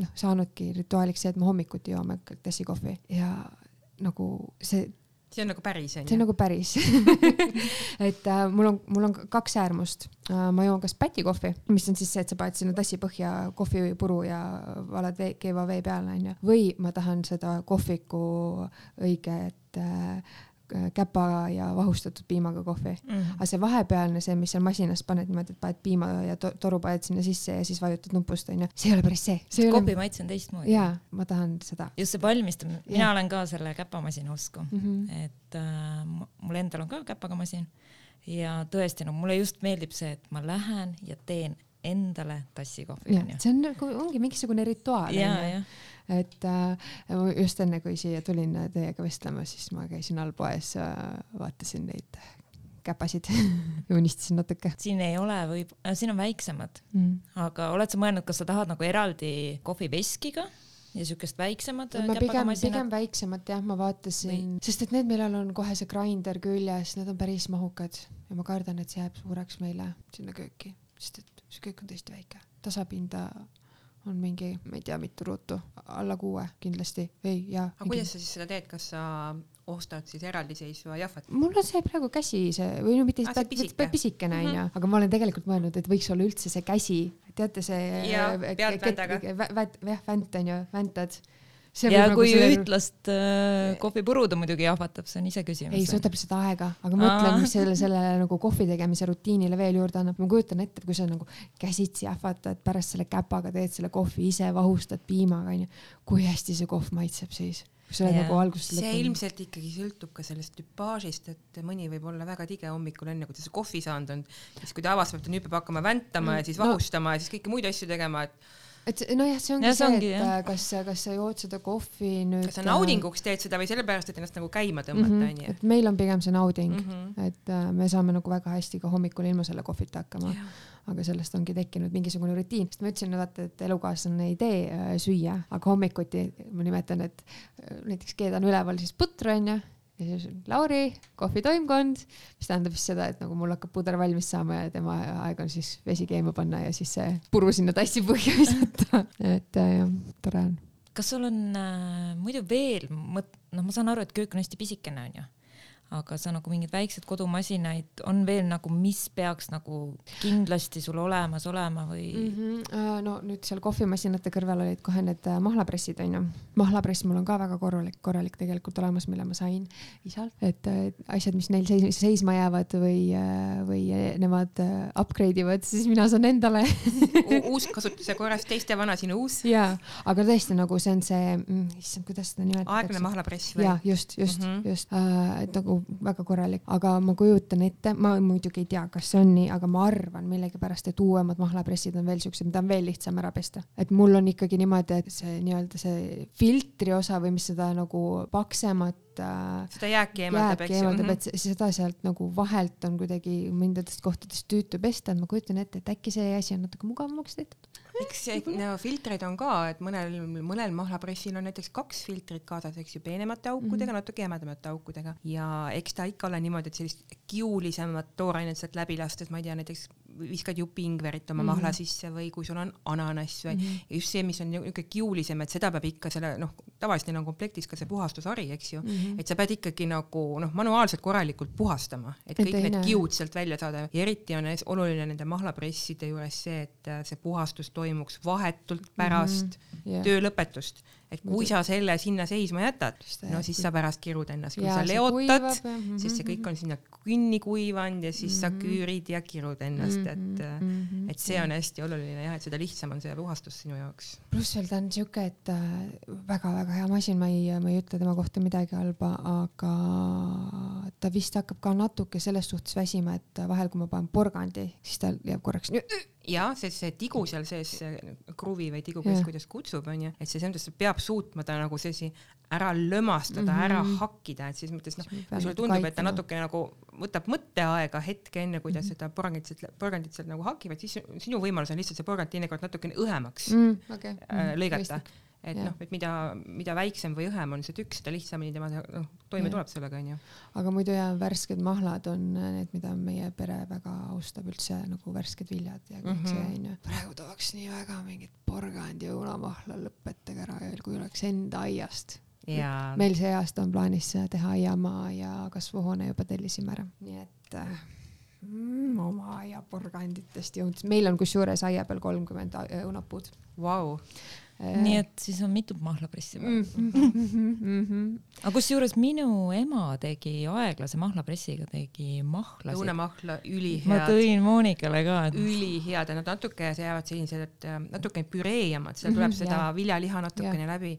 Speaker 2: noh, saanudki rituaaliks see, et me hommikuti joome tassi kohvi ja nagu see
Speaker 3: see on nagu päris onju?
Speaker 2: see on nagu päris [laughs] et äh, mul on, mul on kaks äärmust äh,. ma joon kas pätikohvi, mis on siis see, et sa paned sinna tassi põhja kohvipuru ja valad vee, keeva vee peale onju, või ma tahan seda kohviku õiget äh, äh, käpa ja vahustatud piimaga kohvi mm.
Speaker 1: Mhm.
Speaker 2: aga see vahepealne, see, mis seal masinas paned niimoodi, et paned piima ja to toru paned sinna sisse ja siis vajutad nupust onju, see ei ole päris see, see
Speaker 1: kohvi
Speaker 2: ole.
Speaker 1: maitse on teistmoodi.
Speaker 2: jaa, ma tahan seda.
Speaker 1: just see valmistamine, mina
Speaker 2: Jah.
Speaker 1: olen ka selle käpamasina usku
Speaker 2: Mm -hmm.
Speaker 1: et äh, mu- mul endal on ka käpaga masin ja tõesti, no mulle just meeldib see, et ma lähen ja teen endale tassi kohvi
Speaker 2: see on nagu, ongi mingisugune rituaal
Speaker 1: ja, jah,
Speaker 2: et äh, just enne, kui siia tulin äh, teiega vestlema, siis ma käisin allpoes äh,, vaatasin neid käpasid [laughs] ja unistasin natuke.
Speaker 1: Siin ei ole võib, siin on väiksemad,
Speaker 2: mm..
Speaker 1: aga oled sa mõelnud, kas sa tahad nagu eraldi kohviveskiga ja siukest väiksemat
Speaker 2: ma pigem, pigem väiksemat jah, ma vaatasin, sest et need, millel on kohe see grinder küljes, need on päris mahukad. Ja ma kardan, et see jääb suureks meile sinna kööki, sest et see köök on tõesti väike. tasapinda on mingi, ma ei tea, mitu ruutu, alla kuue kindlasti, ei jaa.
Speaker 3: aga kuidas sa siis seda teed, kas sa ostad siis eraldiseisva jahvat?
Speaker 2: mul on see praegu käsi see või no mitte
Speaker 3: Ah, pisike.
Speaker 2: pisike. pisikene onju mm -hmm. aga ma olen tegelikult mõelnud, et võiks olla üldse see käsi, teate see.
Speaker 3: Vändaga.
Speaker 2: jah, vänt onju, väntad.
Speaker 1: Ja kui ühtlast äh, kohvipuruda muidugi jahvatab, see on iseküsimus.
Speaker 2: ei, see võtab lihtsalt aega, aga mõtlen, mis selle, sellele nagu kohvi tegemise rutiinile veel juurde annab. ma kujutan ette, et kui sa nagu käsitsi jahvatad, pärast selle käpaga teed selle kohvi ise, vahustad piimaga onju, kui hästi see kohv maitseb siis. kui sa oled nagu algusest
Speaker 3: see ilmselt ikkagi sõltub ka sellest tüpaažist, et mõni võib olla väga tige hommikul enne, kui ta see kohvi saanud on, siis kui ta avastab, et ta nüüd peab hakkama väntama ja siis
Speaker 2: No.
Speaker 3: vahustama ja siis kõiki muid asju tegema, et
Speaker 2: et see- nojah, see ongi
Speaker 1: Ja see
Speaker 2: see,
Speaker 1: ongi,
Speaker 2: et
Speaker 1: jah.
Speaker 2: äh, kas, kas sa jood seda kohvi nüüd.
Speaker 3: kas sa naudinguks teed seda või sellepärast, et ennast nagu käima tõmmata, onju.
Speaker 2: et meil on pigem see nauding mm,
Speaker 3: Mhm.
Speaker 2: -hmm. et äh, me saame nagu väga hästi ka hommikul ilma selle kohvita hakkama. aga sellest ongi tekkinud mingisugune rutiin, sest ma ütlesin, vaata, et elukaaslane ei tee äh, süüa, aga hommikuti ma nimetan, et äh, näiteks keedan üleval siis putru onju ja siis Lauri, kohvitoimkond, mis tähendab siis seda, et nagu mul hakkab puder valmis saama ja tema aeg on siis vesi keema panna ja siis see puru sinna tassi põhja [laughs] visata. et äh, jah, tore on.
Speaker 1: kas sul on äh, muidu veel mõt-, noh, ma saan aru, et köök on hästi pisikene onju, aga sa nagu mingeid väikseid kodumasinaid on veel nagu, mis peaks nagu kindlasti sul olemas olema või mm?
Speaker 2: mm? -hmm. no nüüd seal kohvimasinate kõrval olid kohe need äh, mahlapressid onju. mahlapress mul on ka väga korralik, korralik tegelikult olemas, mille ma sain isalt, et äh, asjad, mis neil seis, seisma jäävad või või nemad upgrade ivad, siis mina saan endale
Speaker 3: uuskasutuse korras teiste vana sinu uus
Speaker 2: jaa, aga tõesti nagu see on see mm,, issand, kuidas seda nimetatakse.
Speaker 3: aeglane mahlapress või
Speaker 2: ja? just, just mm. -hmm. just äh,, et nagu väga korralik, aga ma kujutan ette, ma muidugi ei tea, kas see on nii, aga ma arvan millegipärast, et uuemad mahlapressid on veel siuksed, mida on veel lihtsam ära pesta. et mul on ikkagi niimoodi, et see nii-öelda see filtri osa või mis seda nagu paksemat äh,
Speaker 3: seda jääki eemaldab, eks ju Mhm.
Speaker 2: eemaldab, et see- seda sealt nagu vahelt on kuidagi mõningatest kohtadest tüütu pesta, et ma kujutan ette, et äkki see asi on natuke mugavamaks tehtud.
Speaker 3: Eks see- no, filtreid on ka, et mõnel, mõnel mahlapressil on näiteks kaks filtrit kaasas, eks ju, peenemate aukudega mm, -hmm. natuke jämedamate aukudega ja eks ta ikka ole niimoodi, et sellist kiulisemat toorainet sealt läbi lastes, ma ei tea, näiteks viskad jupi ingverit oma mm -hmm. mahla sisse või kui sul on ananass või mm -hmm. just see, mis on niisugune kiulisem, et seda peab ikka selle noh, tavaliselt neil on komplektis ka see puhastushari, eks ju mm, -hmm. et sa pead ikkagi nagu noh, manuaalselt korralikult puhastama, et
Speaker 2: Et
Speaker 3: kõik
Speaker 2: ei
Speaker 3: need kiud sealt välja saada ja eriti on oluline nende mahlapresside juures see, et äh, see puhastus toimuks vahetult pärast mm -hmm.
Speaker 2: jah.
Speaker 3: töö lõpetust. et kui sa selle sinna seisma jätad no siis sa pärast kirud ennast, kui
Speaker 2: Jaa,
Speaker 3: sa leotad
Speaker 2: ja-, mhm,
Speaker 3: siis see kõik on sinna kinni kuivanud ja siis sa küürid ja kirud ennast, et äh,
Speaker 2: Mhm.
Speaker 3: et see on hästi oluline jah, et seda lihtsam on see puhastus sinu jaoks.
Speaker 2: pluss veel ta on siuke, et äh, väga-väga hea masin, ma ei, ma ei ütle tema kohta midagi halba, aga ta vist hakkab ka natuke selles suhtes väsima, et vahel, kui ma panen porgandi, siis ta jääb korraks nii
Speaker 3: ja see, see tigu seal sees, see kruvi või tigu,
Speaker 2: Jah.
Speaker 3: kes kuidas kutsub, onju, et see selles mõttes peab suutma ta nagu sellisi ära lömastada mm, -hmm. ära hakkida, et selles mõttes noh, kui sulle tundub, et ta natuke nagu võtab mõtteaega hetke enne, kui ta seda porgandit sealt, porgandit sealt nagu hakib, et siis sinu võimalus on lihtsalt see porgand teinekord natukene õhemaks mm.
Speaker 2: mm, okay.
Speaker 3: äh, lõigata. Et
Speaker 2: Jah.
Speaker 3: noh, et mida, mida väiksem või õhem on see tükk, seda lihtsamini tema noh, toime
Speaker 2: Jah.
Speaker 3: tuleb sellega onju.
Speaker 2: aga muidu ja värsked mahlad on need, mida meie pere väga austab üldse nagu värsked viljad ja kõik mm -hmm. see onju. praegu tahaks nii väga mingit porgand ja õunamahla, lõpetage ära veel, kui oleks enda aiast.
Speaker 3: ja
Speaker 2: meil see aasta on plaanis teha aiamaa ja kasvuhoone juba tellisime ära, nii et äh, mm, oma aiaporganditest jõudnud, meil on kusjuures aia peal kolmkümmend õunapuud.
Speaker 3: vau,
Speaker 1: nii et siis on mitu mahlapressi vaja
Speaker 2: -hmm.
Speaker 1: aga kusjuures minu ema tegi aeglase mahlapressiga tegi mahlasid.
Speaker 3: lõunamahla
Speaker 1: ma
Speaker 3: ülihead,
Speaker 1: tõin Monikale ka, et
Speaker 3: ülihead ja nad natuke jäävad sellised äh, natuke püreemad, seal tuleb
Speaker 2: Mhm,
Speaker 3: seda
Speaker 2: jaa.
Speaker 3: viljaliha natukene läbi,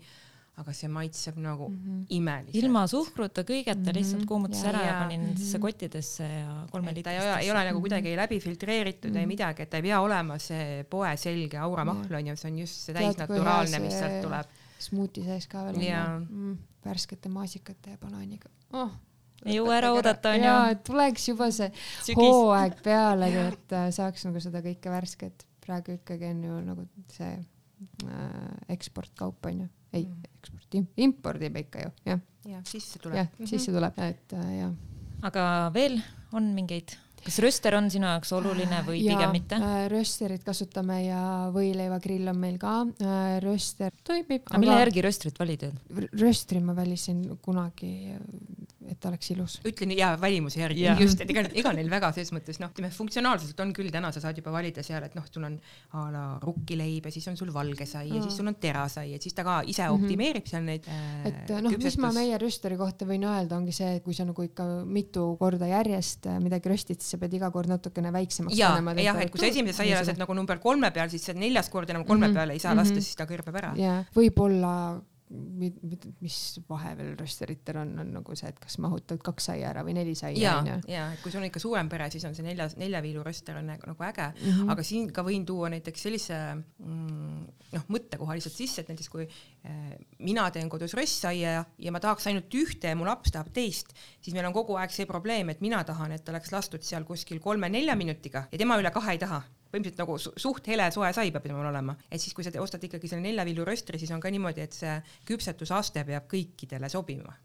Speaker 3: aga see maitseb nagu
Speaker 2: Mhm.
Speaker 3: imeliselt.
Speaker 1: ilma suhkruta kõigeta lihtsalt
Speaker 2: Mhm.
Speaker 1: kuumutas
Speaker 2: Jaa,
Speaker 1: ära ja
Speaker 3: jaa.
Speaker 1: panin nendesse
Speaker 2: Mhm.
Speaker 1: kottidesse ja kolme
Speaker 3: et ta ei ole, ei ole nagu kuidagi läbi filtreeritud ei
Speaker 2: Mhm.
Speaker 3: midagi, et ta ei pea olema see poe selge auramahl onju, see on just see täisnaturaalne, mis sealt tuleb.
Speaker 2: smuuti sees ka veel
Speaker 3: Jaa.
Speaker 2: on mm, värskete maasikate ja banaaniga oh..
Speaker 1: ei jõua ära oodata
Speaker 2: ja
Speaker 1: onju.
Speaker 2: et tuleks juba see
Speaker 1: sügis.
Speaker 2: hooaeg peale, et äh, saaks nagu seda kõike värsket, praegu ikkagi on ju nagu see äh, eksportkaup on ju, ei
Speaker 3: Mm.
Speaker 2: eksport, impordime ikka ju, jah,
Speaker 3: jah, sisse tuleb.
Speaker 2: jah, sisse tuleb, et äh, jah.
Speaker 1: aga veel on mingeid, kas röster on sinu jaoks oluline või pigem mitte?
Speaker 2: äh, rösterit kasutame ja võileivagrill on meil ka, röster toimib.
Speaker 1: aga mille järgi röstrit valid?
Speaker 2: röstri ma valisin kunagi, et ta oleks ilus.
Speaker 3: ütlen ja välimuse järgi
Speaker 1: Jah.
Speaker 3: just, et ega, ega neil väga selles mõttes noh, ütleme funktsionaalselt on küll täna sa saad juba valida seal, et noh, sul on a la rukkileib ja siis on sul valge sai ja
Speaker 2: Mm.
Speaker 3: siis sul on terasai, et siis ta ka ise
Speaker 2: Mhm.
Speaker 3: optimeerib seal neid äh,
Speaker 2: et noh, mis ma meie rösteri kohta võin öelda, ongi see, et kui sa nagu ikka mitu korda järjest äh, midagi röstid, siis sa pead iga kord natukene väiksemaks
Speaker 3: ja,
Speaker 2: panema
Speaker 3: jah, et kui sa esimese saia lased nagu number kolme peal, siis neljas kord enam kolme
Speaker 2: Mhm,
Speaker 3: peale ei saa lasta,
Speaker 2: mhm.
Speaker 3: siis ta kõrbeb ära.
Speaker 2: ja võib-olla mis vahe veel rösteritel on, on nagu see, et kas mahutad kaks saia ära või neli saia
Speaker 3: ja
Speaker 2: onju,.
Speaker 3: ja et kui sul on ikka suurem pere, siis on see neljas, neljaviilu röster on nagu nagu äge,
Speaker 2: Mhm.
Speaker 3: aga siin ka võin tuua näiteks sellise mm, noh, mõttekoha lihtsalt sisse, et näiteks kui äh, mina teen kodus röstsaia ja, ja ma tahaks ainult ühte ja mu laps tahab teist, siis meil on kogu aeg see probleem, et mina tahan, et oleks lastud seal kuskil kolme-nelja minutiga ja tema üle kahe ei taha põhimõtteliselt nagu su- suht hele soe sai peab temal olema, et siis, kui sa te- ostad ikkagi selle neljavillu röstri, siis on ka niimoodi, et see küpsetusaste peab kõikidele sobima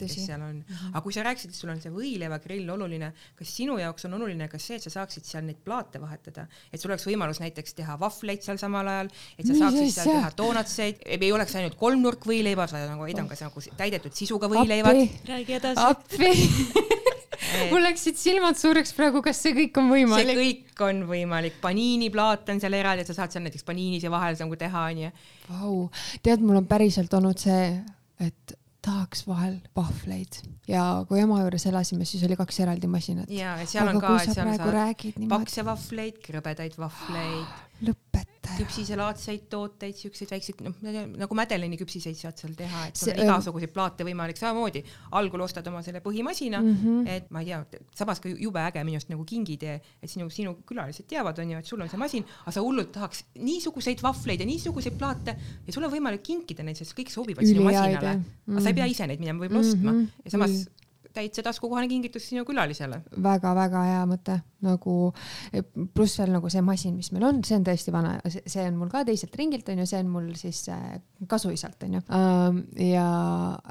Speaker 3: kes seal on. aga kui sa rääkisid, et sul on see võileivagrill oluline, kas sinu jaoks on oluline ka see, et sa saaksid seal neid plaate vahetada, et sul oleks võimalus näiteks teha vahvleid seal samal ajal, et sa
Speaker 2: Mis
Speaker 3: saaksid seal teha doonatseid, ei oleks ainult kolmnurk võileibas, vaid nagu neid on ka nagu täidetud sisuga võileivad.
Speaker 1: räägi edasi.
Speaker 2: appi. [laughs] mul läksid silmad suureks praegu, kas see kõik on
Speaker 3: see
Speaker 2: võimalik?
Speaker 3: kõik on võimalik, paniiniplaat on seal eraldi, et sa saad seal näiteks paniinise vahel nagu teha onju.
Speaker 2: Vau, tead, mul on päriselt olnud see, et tahaks vahel vahvleid ja kui ema juures elasime, siis oli kaks eraldi masinat.
Speaker 3: ja, et seal
Speaker 2: aga
Speaker 3: on ka, seal saad pakse vahvleid, krõbedaid vahvleid,
Speaker 2: lõpeta.
Speaker 3: küpsiselaadseid tooteid, siukseid väikseid, noh, nagu Madeleini küpsiseid saad seal teha, et sul on igasuguseid plaate võimalik samamoodi. algul ostad oma selle põhimasina mm. -hmm. et ma ei tea, samas ka jube äge minu arust nagu kingitee, et sinu, sinu külalised teavad, onju, et sul on see masin, aga sa hullult tahaks niisuguseid vahvleid ja niisuguseid plaate ja sul on võimalik kinkida neid, sest kõik sobivad sinu masinale
Speaker 2: jah..
Speaker 3: aga sa ei pea ise neid minema võib-olla ostma
Speaker 2: Mhm.
Speaker 3: ja samas
Speaker 2: Üli-
Speaker 3: täitsa taskukohane kingitus sinu külalisele.
Speaker 2: väga-väga hea mõte, nagu pluss veel nagu see masin, mis meil on, see on tõesti vana, see on mul ka teiselt ringilt onju, see on mul siis äh, kasuisalt onju. ja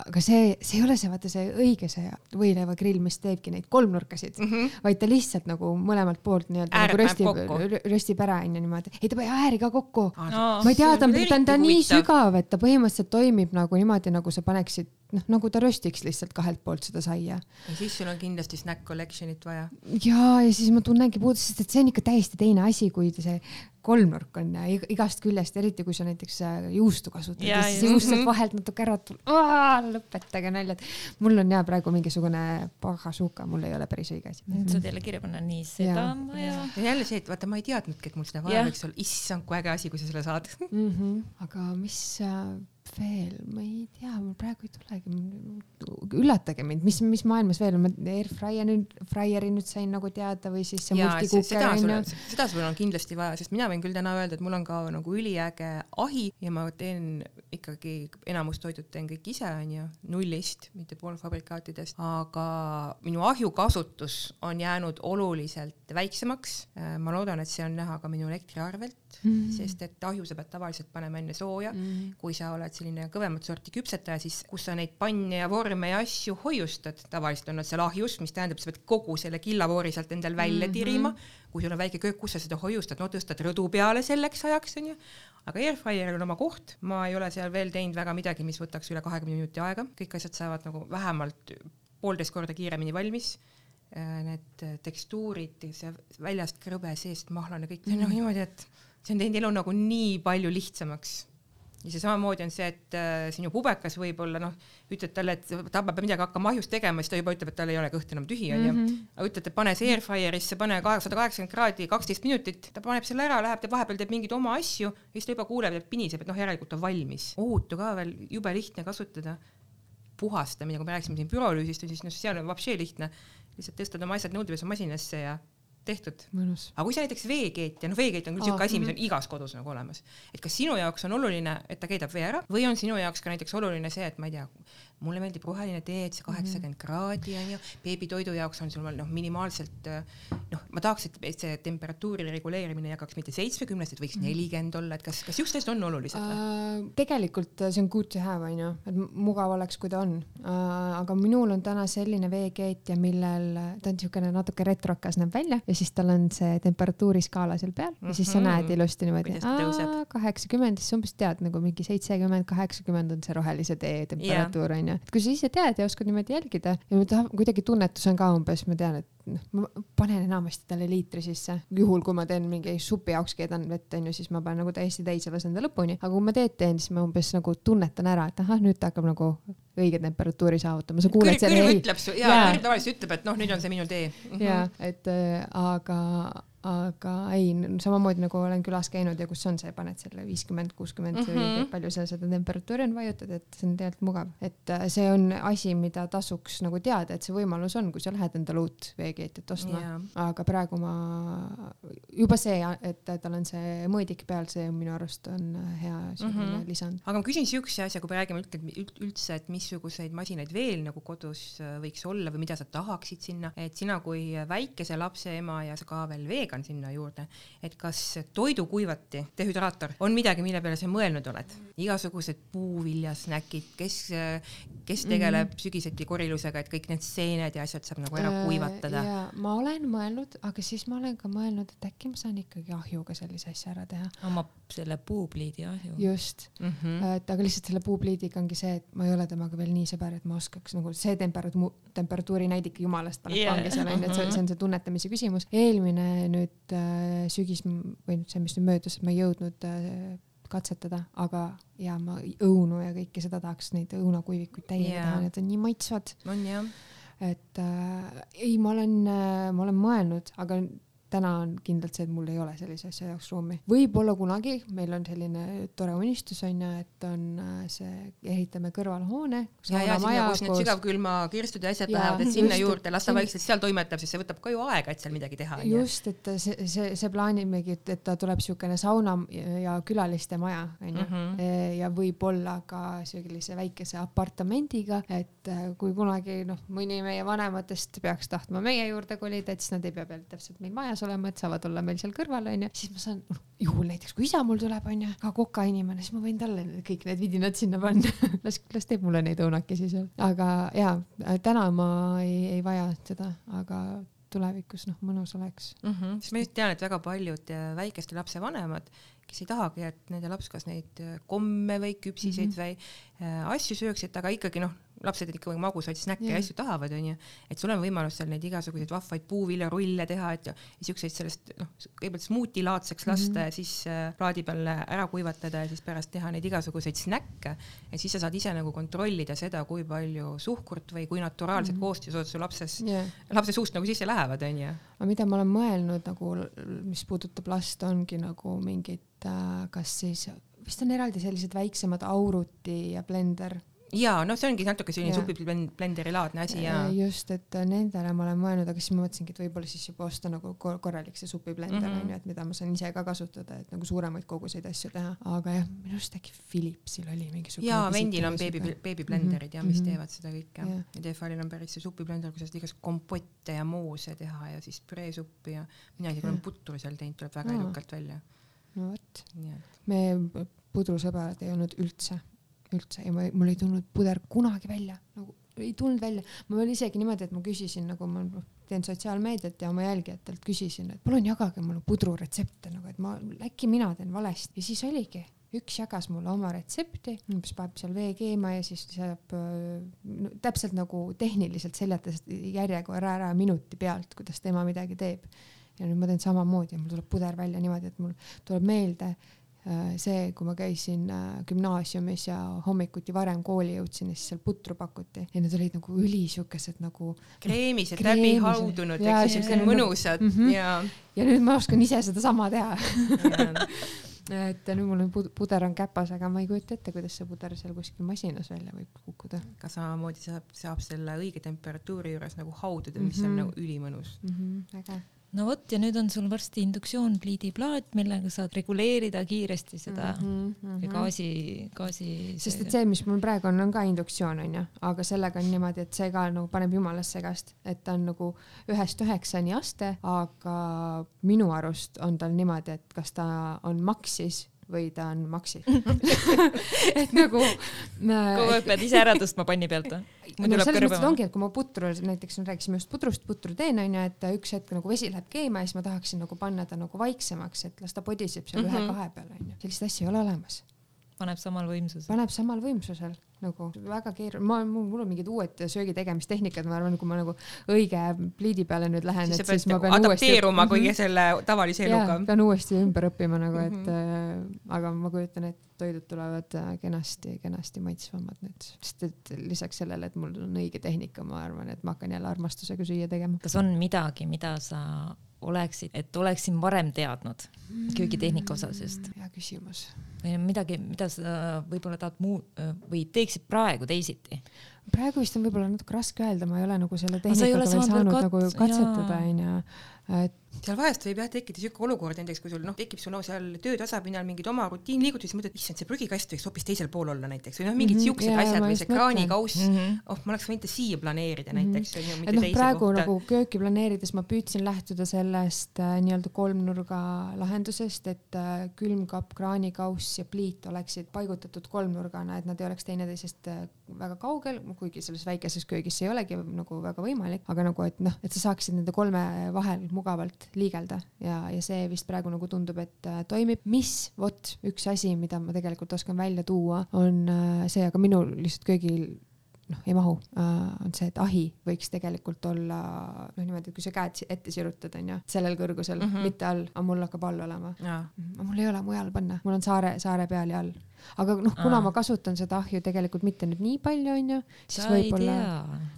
Speaker 2: aga see, see ei ole see vaata see õige see võileivagrill, mis teebki neid kolmnurkasid mm, -hmm. vaid ta lihtsalt nagu mõlemalt poolt nii-öelda nagu röstib röstib ära onju niimoodi, ei ta paneb ääri ka kokku
Speaker 1: Aa.
Speaker 2: ma ei tea, ta on, ta on, nii sügav, et ta põhimõtteliselt toimib nagu niimoodi, nagu sa paneksid, noh, nagu ta röstiks lihtsalt kahelt poolt seda saia.
Speaker 3: ja siis sul on kindlasti snack collection'it vaja.
Speaker 2: ja, ja siis ma tunnengi puudust, sest et see on ikka täiesti teine asi, kui see kolmnurk on igast küljest, eriti kui sa näiteks äh, juustu kasutad ja,
Speaker 1: Ja,
Speaker 2: siis
Speaker 1: ja.
Speaker 2: juust saab
Speaker 3: Mhm.
Speaker 2: vahelt natuke ära tulla, lõpetage naljad. mul on ja praegu mingisugune pagasuka, mul ei ole päris õige asi.
Speaker 1: sa saad jälle kirja panna, nii, seda on vaja.
Speaker 3: ja jälle see, et vaata, ma ei teadnudki, et mul seda vaja võiks olla, issand, kui äge asi, kui sa selle saad.
Speaker 2: mm. -hmm. aga mis äh, veel, ma ei tea, mul praegu ei tulegi, üllatage mind, mis, mis maailmas veel on, ma airfryeri nüüd, fryeri nüüd sain nagu teada või siis see
Speaker 3: ja see,
Speaker 2: multikuuker
Speaker 3: seda sul
Speaker 2: onju.
Speaker 3: seda sul on kindlasti vaja, sest mina võin küll täna öelda, et mul on ka nagu üliäge ahi ja ma teen ikkagi enamus toidud teen kõik ise onju, nullist, mitte poolfabrikaatidest, aga minu ahju kasutus on jäänud oluliselt väiksemaks. ma loodan, et see on näha ka minu elektriarvelt mm, -hmm. sest et ahju sa pead tavaliselt panema enne sooja mm. -hmm. kui sa oled selline kõvemat sorti küpsetaja, siis kus sa neid panne ja vorme ja asju hoiustad, tavaliselt on nad seal ahjus, mis tähendab, sa pead kogu selle killavoori sealt endal välja mm -hmm. tirima. kui sul on väike köök, kus sa seda hoiustad, no tõstad rõdu peale selleks ajaks onju. aga airfryeril on oma koht, ma ei ole seal veel teinud väga midagi, mis võtaks üle kahekümne minuti aega, kõik asjad saavad nagu vähemalt poolteist korda kiiremini valmis. Need tekstuurid, see väljast krõbe, seest mahlane, kõik see on nagu niimoodi, et see on teinud elu nagu nii palju lihtsamaks ja see samamoodi on see, et äh, sinu pubekas võib-olla noh, ütled talle, et ta peab midagi hakkama ahjust tegema, siis ta juba ütleb, et tal ei ole kõht enam tühi onju mm -hmm.. aga ütled, et pane see airfryer'isse, pane sada kaheksakümmend kraadi, kaksteist minutit, ta paneb selle ära, läheb, teeb vahepeal teeb mingeid oma asju ja siis ta juba kuuleb, et piniseb, et noh, järelikult on valmis. ohutu ka veel, jube lihtne kasutada. puhastamine, kui me rääkisime siin pürolüüsist, siis noh, seal on vapšee lihtne, lihtsalt tõstad oma asjad nõudepesumasinasse ja tehtud. aga kui sa näiteks veekeetja, noh, veekeet on küll niisugune asi, mis on igas kodus nagu olemas, et kas sinu jaoks on oluline, et ta keedab vee ära? Või on sinu jaoks ka näiteks oluline see, et ma ei tea, mulle meeldib roheline tee, et see kaheksakümmend mm -hmm. kraadi onju, beebitoidu jaoks on sul noh, minimaalselt noh, ma tahaks, et see temperatuuri reguleerimine jagaks mitte seitsmekümnest, et võiks mhm. nelikümmend olla, et kas, kas just need on olulised
Speaker 2: uh,? tegelikult see on good to have onju, et mugav oleks, kui ta on uh,. aga minul on täna selline veekeetja, millel ta on niisugune natuke retrokas näeb välja ja siis tal on see temperatuuriskaala seal peal ja siis sa mhm. näed ilusti niimoodi kaheksakümmend, siis umbes tead nagu mingi seitsekümmend, kaheksakümmend on see rohelise tee temperatuur onju onju, et kui sa ise tead ja oskad niimoodi jälgida ja ma tahan, kuidagi tunnetus on ka umbes, ma tean, et noh, ma panen enamasti talle liitri sisse, juhul kui ma teen mingi supi jaoks keedan vett onju, siis ma panen nagu täiesti täis ja lasen ta lõpuni, aga kui ma teed teen, siis ma umbes nagu tunnetan ära, et ahah, nüüd ta hakkab nagu õige temperatuuri saavutama, sa kuuled
Speaker 3: selle. Kõrv ütleb su, jaa, kõrv tavaliselt ütleb, et noh, nüüd on see minu tee mm.
Speaker 2: -hmm. jaa, et äh, aga aga ei, samamoodi nagu olen külas käinud ja kus on see, paned selle viiskümmend, kuuskümmend või palju seal seda temperatuuri on vajutad, et see on tegelikult mugav, et äh, see on asi, mida tasuks nagu teada, et see võimalus on, kui sa lähed endale uut veekeetjat ostma yeah., aga praegu ma juba see, et tal on see mõõdik peal, see minu arust on hea selline mm -hmm. lisand.
Speaker 3: aga ma küsin siukse asja, kui me räägime üldse, et missuguseid masinaid veel nagu kodus äh, võiks olla või mida sa tahaksid sinna, et sina kui väikese lapse ema ja sa ka veel vegan vegan sinna juurde, et kas toidukuivati dehüdraator on midagi, mille peale sa mõelnud oled? igasugused puuviljasnäkid, kes, kes tegeleb mm -hmm. sügiseti korilusega, et kõik need seened ja asjad saab nagu ära äh, kuivatada
Speaker 2: ma olen mõelnud, aga siis ma olen ka mõelnud, et äkki ma saan ikkagi ahjuga sellise asja ära teha.
Speaker 1: oma selle puupliidi ahju.
Speaker 2: just mm, -hmm. et aga lihtsalt selle puupliidiga ongi see, et ma ei ole temaga veel nii sõber, et ma oskaks nagu see temperatuur, temperatuuri näidik jumalast paneb yeah. pange seal onju, et see, see on see tunnetamise küsimus. eelmine nüüd nüüd äh, sügis või see, mis nüüd möödus, et ma ei jõudnud äh, katsetada, aga ja ma õunu ja kõike seda tahaks neid õunakuivikuid täiega yeah. teha, need on nii maitsvad.
Speaker 3: on jah.
Speaker 2: et äh, ei, ma olen äh,, ma olen mõelnud, aga täna on kindlalt see, et mul ei ole sellise asja jaoks ruumi. võib-olla kunagi, meil on selline tore unistus on ju, et on äh, see, ehitame kõrvalhoone.
Speaker 3: ja, ja sinna, kus need sügavkülma kirstud ja asjad lähevad, et sinna just, juurde las ta vaikselt seal toimetab, sest see võtab ka ju aega, et seal midagi teha.
Speaker 2: just, et see, see, see plaanimegi, et, et ta tuleb siukene sauna ja külaliste maja onju mm -hmm. ja võib-olla ka sellise väikese apartamendiga, et äh, kui kunagi noh, mõni meie vanematest peaks tahtma meie juurde kolida, et siis nad ei pea peale täpselt meil majas olemas olema, et saavad olla meil seal kõrval onju, siis ma saan, noh juhul näiteks kui isa mul tuleb onju, ka kokainimene, siis ma võin talle kõik need vidinad sinna panna [laughs] las, las teeb mulle neid õunakesi seal, aga ja täna ma ei, ei vaja seda, aga tulevikus noh, mõnus oleks
Speaker 3: mm. -hmm. sest ma just tean, et väga paljud äh, väikeste lapse vanemad, kes ei tahagi, et nende laps kas neid komme või küpsiseid mm -hmm. või äh, asju sööks, et aga ikkagi noh lapsed ikka magusaid snäkke ja asju tahavad, onju, et sul on võimalus seal neid igasuguseid vahvaid puuviljarulle teha, et ja siukseid sellest noh, kõigepealt smuutilaadseks lasta mm -hmm. ja siis äh, plaadi peal ära kuivatada ja siis pärast teha neid igasuguseid snäkke. et siis sa saad ise nagu kontrollida seda, kui palju suhkurt või kui naturaalsed mm -hmm. koostisosad su lapses yeah., lapse suust nagu sisse lähevad, onju.
Speaker 2: aga mida ma olen mõelnud nagu, mis puudutab last, ongi nagu mingid äh,, kas siis vist on eraldi sellised väiksemad auruti ja blender
Speaker 3: ja noh, see ongi natuke selline supiblenderi laadne asi ja.
Speaker 2: just, et nendele ma olen mõelnud, aga siis ma mõtlesingi, et võib-olla siis juba osta nagu korralik see supiblender onju mm -hmm., et mida ma saan ise ka kasutada, et nagu suuremaid koguseid asju teha, aga jah, minu arust äkki Philipsil oli mingisugune.
Speaker 3: jaa, Vendil on beebi, beebiblenderid ja mis mm -hmm. teevad seda kõike ja, ja Defalil on päris see supiblender, kus saad igast kompotte ja moose teha ja siis püreesuppi ja mina isegi olen putru seal teinud, tuleb väga edukalt välja.
Speaker 2: no vot, me pudrusõbrad ei olnud üldse üldse ja ma, mul ei tulnud puder kunagi välja, nagu ei tulnud välja. mul oli isegi niimoodi, et ma küsisin nagu ma teen sotsiaalmeediat ja oma jälgijatelt küsisin, et palun jagage mulle pudruretsepte nagu, et ma äkki mina teen valesti ja siis oligi üks jagas mulle oma retsepti, umbes paneb seal vee keema ja siis saab no, täpselt nagu tehniliselt seljatas järjekorra ära minuti pealt, kuidas tema midagi teeb. ja nüüd ma teen samamoodi ja mul tuleb puder välja niimoodi, et mul tuleb meelde äh, see, kui ma käisin äh, gümnaasiumis ja hommikuti varem kooli jõudsin ja siis seal putru pakuti ja need olid nagu ülisihukesed nagu
Speaker 3: kreemised, läbi haudunud, eks ju,
Speaker 2: siuke nagu-
Speaker 3: mõnusad
Speaker 2: Mhm.
Speaker 3: ja,
Speaker 2: ja nüüd ma oskan ise sedasama teha [laughs] et nüüd mul on pud- puder on käpas, aga ma ei kujuta ette, kuidas see puder seal kuskil masinas välja võib kukkuda
Speaker 3: ka samamoodi saab, saab selle õige temperatuuri juures nagu haududa, mis on
Speaker 2: Mhm.
Speaker 3: nagu ülimõnus.
Speaker 2: mm. -hmm, äge
Speaker 1: no vot ja nüüd on sul varsti induktsioonpliidiplaat, millega saad reguleerida kiiresti seda mm
Speaker 2: mm
Speaker 1: -hmm. gaasi, gaasi.
Speaker 2: sest et see, mis mul praegu on, on ka induktsioon onju, aga sellega on niimoodi, et see ka nagu paneb jumalast segast, et ta on nagu ühest üheksani aste, aga minu arust on tal niimoodi, et kas ta on Maxis või ta on Maxi [laughs] et nagu
Speaker 1: aeg pead ise ära tõstma panni pealt või?
Speaker 2: no selles mõttes ongi, et kui ma putru, näiteks me rääkisime just pudrust, putru teen onju, et üks hetk nagu vesi läheb keema ja siis ma tahaksin nagu panna ta nagu vaiksemaks, et las ta podiseb seal mm -hmm. ühe-kahe peal onju. sellist asja ei ole olemas.
Speaker 1: Paneb samal võimsusel.
Speaker 2: paneb samal võimsusel nagu väga keeruline, ma, mul on mingid uued söögi tegemistehnikad, ma arvan, kui ma nagu õige pliidi peale nüüd lähen, et siis ma pean
Speaker 3: adapteeruma
Speaker 2: uuesti...
Speaker 3: kõige selle tavalise eluga.
Speaker 2: pean uuesti ümber õppima nagu, et
Speaker 3: Mhm.
Speaker 2: äh, aga ma kujutan ette, toidud tulevad äh, kenasti, kenasti maitsvamad nüüd, sest et lisaks sellele, et mul on õige tehnika, ma arvan, et ma hakkan jälle armastusega süüa tegema.
Speaker 1: kas on midagi, mida sa oleksid, et oleksin varem teadnud köögitehnika osasest
Speaker 2: hea küsimus.
Speaker 1: või midagi, mida sa võib-olla tahad muu või teeksid praegu teisiti?
Speaker 2: praegu vist on võib-olla natuke raske öelda, ma ei ole nagu selle tehnikaga veel
Speaker 1: saanud veel
Speaker 2: nagu
Speaker 1: kats-
Speaker 2: katsetada, onju. et
Speaker 3: seal vahest võib jah tekkida siuke olukord näiteks, kui sul noh, tekib sul no, seal töötasapinnal mingid oma rutiinliigutused, siis mõtled, issand, see prügikast võiks hoopis teisel pool olla näiteks või noh, mingid
Speaker 2: Mhm,
Speaker 3: siuksed
Speaker 2: jaa,
Speaker 3: asjad või see kraanikauss mm,
Speaker 1: Mhm.
Speaker 3: -hmm. oh, ma oleks võinud siia planeerida
Speaker 2: Mhm.
Speaker 3: näiteks onju,
Speaker 2: et
Speaker 3: mitte
Speaker 2: noh, praegu
Speaker 3: kohta.
Speaker 2: nagu kööki planeerides ma püüdsin lähtuda sellest äh, nii-öelda kolmnurga lahendusest, et äh, külmkapp, kraanikauss ja pliit oleksid paigutatud kolmnurgana, et nad ei oleks teineteisest äh, väga kaugel, kuigi selles väikeses köögis ei olegi nagu väga võimalik, aga nagu, et noh, et sa saaksid nende kolme vahel mugavalt liigelda ja, ja see vist praegu nagu tundub, et äh, toimib. mis, vot üks asi, mida ma tegelikult oskan välja tuua, on äh, see, aga minul lihtsalt köögil noh, ei mahu uh,, on see, et ahi võiks tegelikult olla noh, niimoodi, et kui sa käed ette sirutad, onju, sellel kõrgusel mm,
Speaker 3: Mhm.
Speaker 2: -hmm. mitte all, aga mul hakkab all olema.
Speaker 3: jaa,
Speaker 2: mul ei ole mujal panna, mul on saare, saare peal ja all. aga noh, kuna
Speaker 1: Aa.
Speaker 2: ma kasutan seda ahju tegelikult mitte nüüd nii palju, onju, siis võib-olla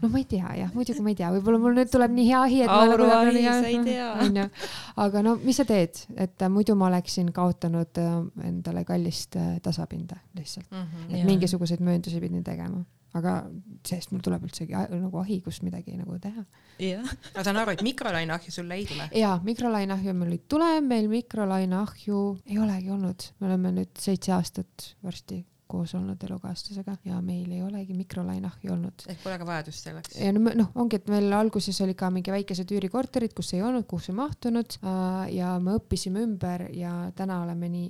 Speaker 2: no ma ei tea jah, muidugi ma ei tea, võib-olla mul nüüd tuleb nii hea ahi, et
Speaker 1: Auruahi,
Speaker 2: nii-
Speaker 1: sa ei tea.
Speaker 2: onju, aga no mis sa teed, et äh, muidu ma oleksin kaotanud äh, endale kallist äh, tasapinda lihtsalt,
Speaker 3: Mhm.
Speaker 2: et
Speaker 1: Jaa.
Speaker 2: mingisuguseid mööndusi pidin tegema, aga see-eest mul tuleb üldsegi nagu ahi, kus midagi nagu teha.
Speaker 1: jah,
Speaker 3: ma saan aru, et mikrolaineahju sulle ei tule.
Speaker 2: ja mikrolaineahju meil ei tule, meil mikrolaineahju ei olegi olnud, me oleme nüüd seitse aastat varsti koos olnud elukaaslasega ja meil ei olegi mikrolaineahju olnud.
Speaker 3: ehk pole ka vajadust selleks.
Speaker 2: ja no, noh, ongi, et meil alguses oli ka mingi väikesed üürikorterid, kus ei olnud, kuhu ei mahtunud ja me õppisime ümber ja täna oleme nii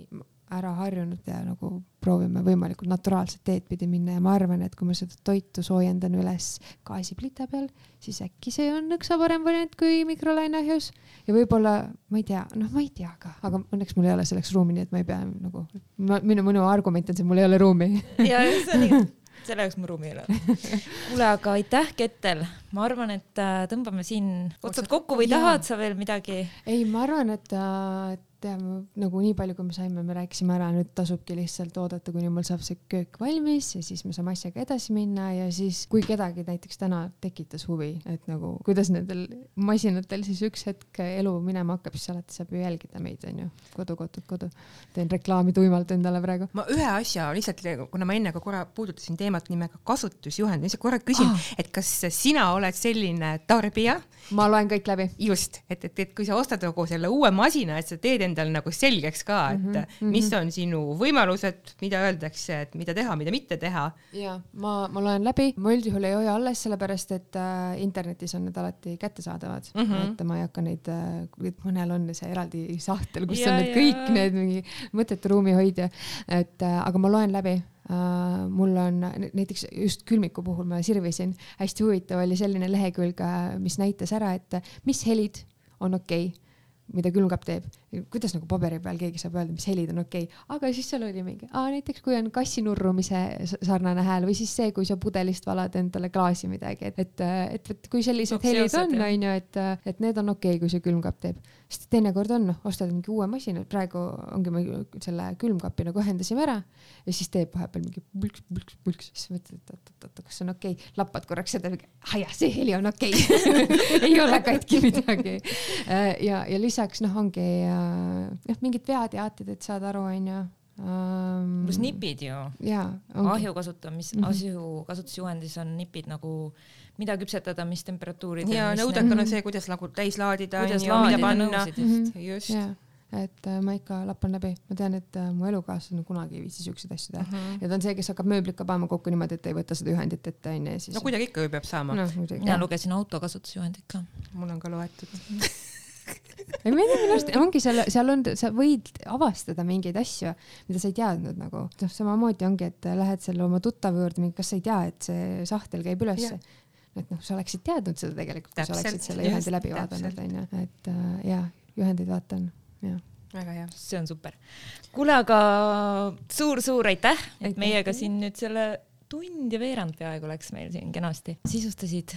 Speaker 2: ära harjunud ja nagu proovime võimalikult naturaalset teed pidi minna ja ma arvan, et kui ma seda toitu soojendan üles gaasiplita peal, siis äkki see on nõksa parem variant kui mikrolaineahjus ja võib-olla ma ei tea, noh, ma ei tea ka, aga õnneks mul ei ole selleks ruumi, nii et ma ei pea nagu, minu, minu argument on see, mul ei ole ruumi
Speaker 1: ja [laughs] see on nii selle jaoks mu ruumi ei ole. kuule, aga aitäh, Kettel. ma arvan, et äh, tõmbame siin otsad kokku või tahad sa veel midagi?
Speaker 2: ei, ma arvan, et äh, teame nagu nii palju, kui me saime, me rääkisime ära, nüüd tasubki lihtsalt oodata, kuni mul saab see köök valmis ja siis me saame asjaga edasi minna ja siis, kui kedagi näiteks täna tekitas huvi, et nagu kuidas nendel masinatel siis üks hetk elu minema hakkab, siis alati saab ju jälgida meid, onju. kodu, kodu, kodu. teen reklaami tuimalt endale praegu.
Speaker 3: ma ühe asja lihtsalt, kuna ma enne ka korra puudutasin teemat nimega kasutusjuhend, ma lihtsalt korra küsin
Speaker 2: ah.,
Speaker 3: et kas sina oled selline tarbija,
Speaker 2: ma loen kõik läbi.
Speaker 3: just, et, et, et kui sa ostad nagu selle uue masina, et sa teed endale nagu selgeks ka, et mm -hmm. mis on sinu võimalused, mida öeldakse, et mida teha, mida mitte teha.
Speaker 2: ja ma, ma loen läbi, ma üldjuhul ei hoia alles, sellepärast et äh, internetis on need alati kättesaadavad mm. -hmm. et ma ei hakka neid äh,, mõnel on see eraldi sahtel, kus
Speaker 1: Ja,
Speaker 2: on need
Speaker 1: ja.
Speaker 2: kõik need mingi mõttetu ruumihoidja, et äh, aga ma loen läbi Uh, mul on näiteks just külmiku puhul ma sirvisin, hästi huvitav oli selline lehekülg, mis näitas ära, et mis helid on okei okay, mida külmkapp teeb. Kuidas nagu paberi peal keegi saab öelda, mis helid on okei okay., aga siis seal oli mingi, näiteks kui on kassi nurrumise sarnane hääl või siis see, kui sa pudelist valad endale klaasi midagi, et, et, et, et kui sellised no, helid on, onju, et, et need on okei okay,, kui see külmkapp teeb. sest teinekord on, noh, ostad mingi uue masina, praegu ongi me selle külmkapi nagu ühendasime ära ja siis teeb vahepeal mingi pulks, pulks, pulks, siis mõtled, et oot-oot-oot, kas see on okei okay., lappad korraks seda, ah jah, see heli on okei okay. [laughs] ei ole katki midagi. [laughs] ja, ja lisaks noh, ongi jah, mingid veateated, et saad aru, onju
Speaker 1: um,. pluss nipid ju. ahju kasutamis mm, -hmm. ahju kasutusjuhendis on nipid nagu, mida küpsetada, mis temperatuuridel.
Speaker 3: ja nõudekal on see, kuidas nagu täis laadida, mida panna. just
Speaker 2: yeah et äh, ma ikka lappan läbi, ma tean, et äh, mu elukaaslane kunagi ei viitsi siukseid asju teha uh -huh. ja ta on see, kes hakkab mööblit ka panema kokku niimoodi, et ei võta seda juhendit ette onju ja siis.
Speaker 3: no kuidagi ikka ju peab saama no,.
Speaker 1: mina lugesin auto kasutusjuhendit ka.
Speaker 3: mul on ka loetud [laughs] [laughs]
Speaker 2: ei, ma ei tea, minu arust ongi seal, seal on, sa võid avastada mingeid asju, mida sa ei teadnud nagu, noh, samamoodi ongi, et lähed selle oma tuttava juurde, kas sa ei tea, et see sahtel käib ülesse et noh, sa oleksid teadnud seda tegelikult, kui sa oleksid selle juhendi läbi vaadanud, onju, et äh, jaa, juhendeid vaatan jah
Speaker 3: väga hea,
Speaker 1: see on super. kuule, aga suur-suur aitäh, et meiega siin nüüd selle tund ja veerand peaaegu läks meil siin kenasti, sisustasid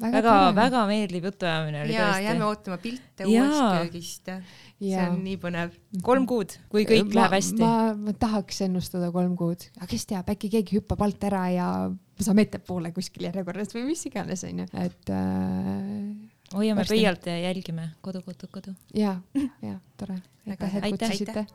Speaker 1: väga-väga meeldiv jutuajamine oli
Speaker 3: ja, tõesti. jääme ootama pilte uuest köögist. see on nii põnev.
Speaker 1: kolm kuud, kui kõik ma, läheb hästi.
Speaker 2: ma, ma tahaks ennustada kolm kuud, aga kes teab, äkki keegi hüppab alt ära ja saame ettepoole kuskil järjekorras või mis iganes, onju, et äh,
Speaker 1: hoiame pöialt ja jälgime Kodu, kodu, kodu.
Speaker 2: ja, ja tore. aitäh, et kutsusite.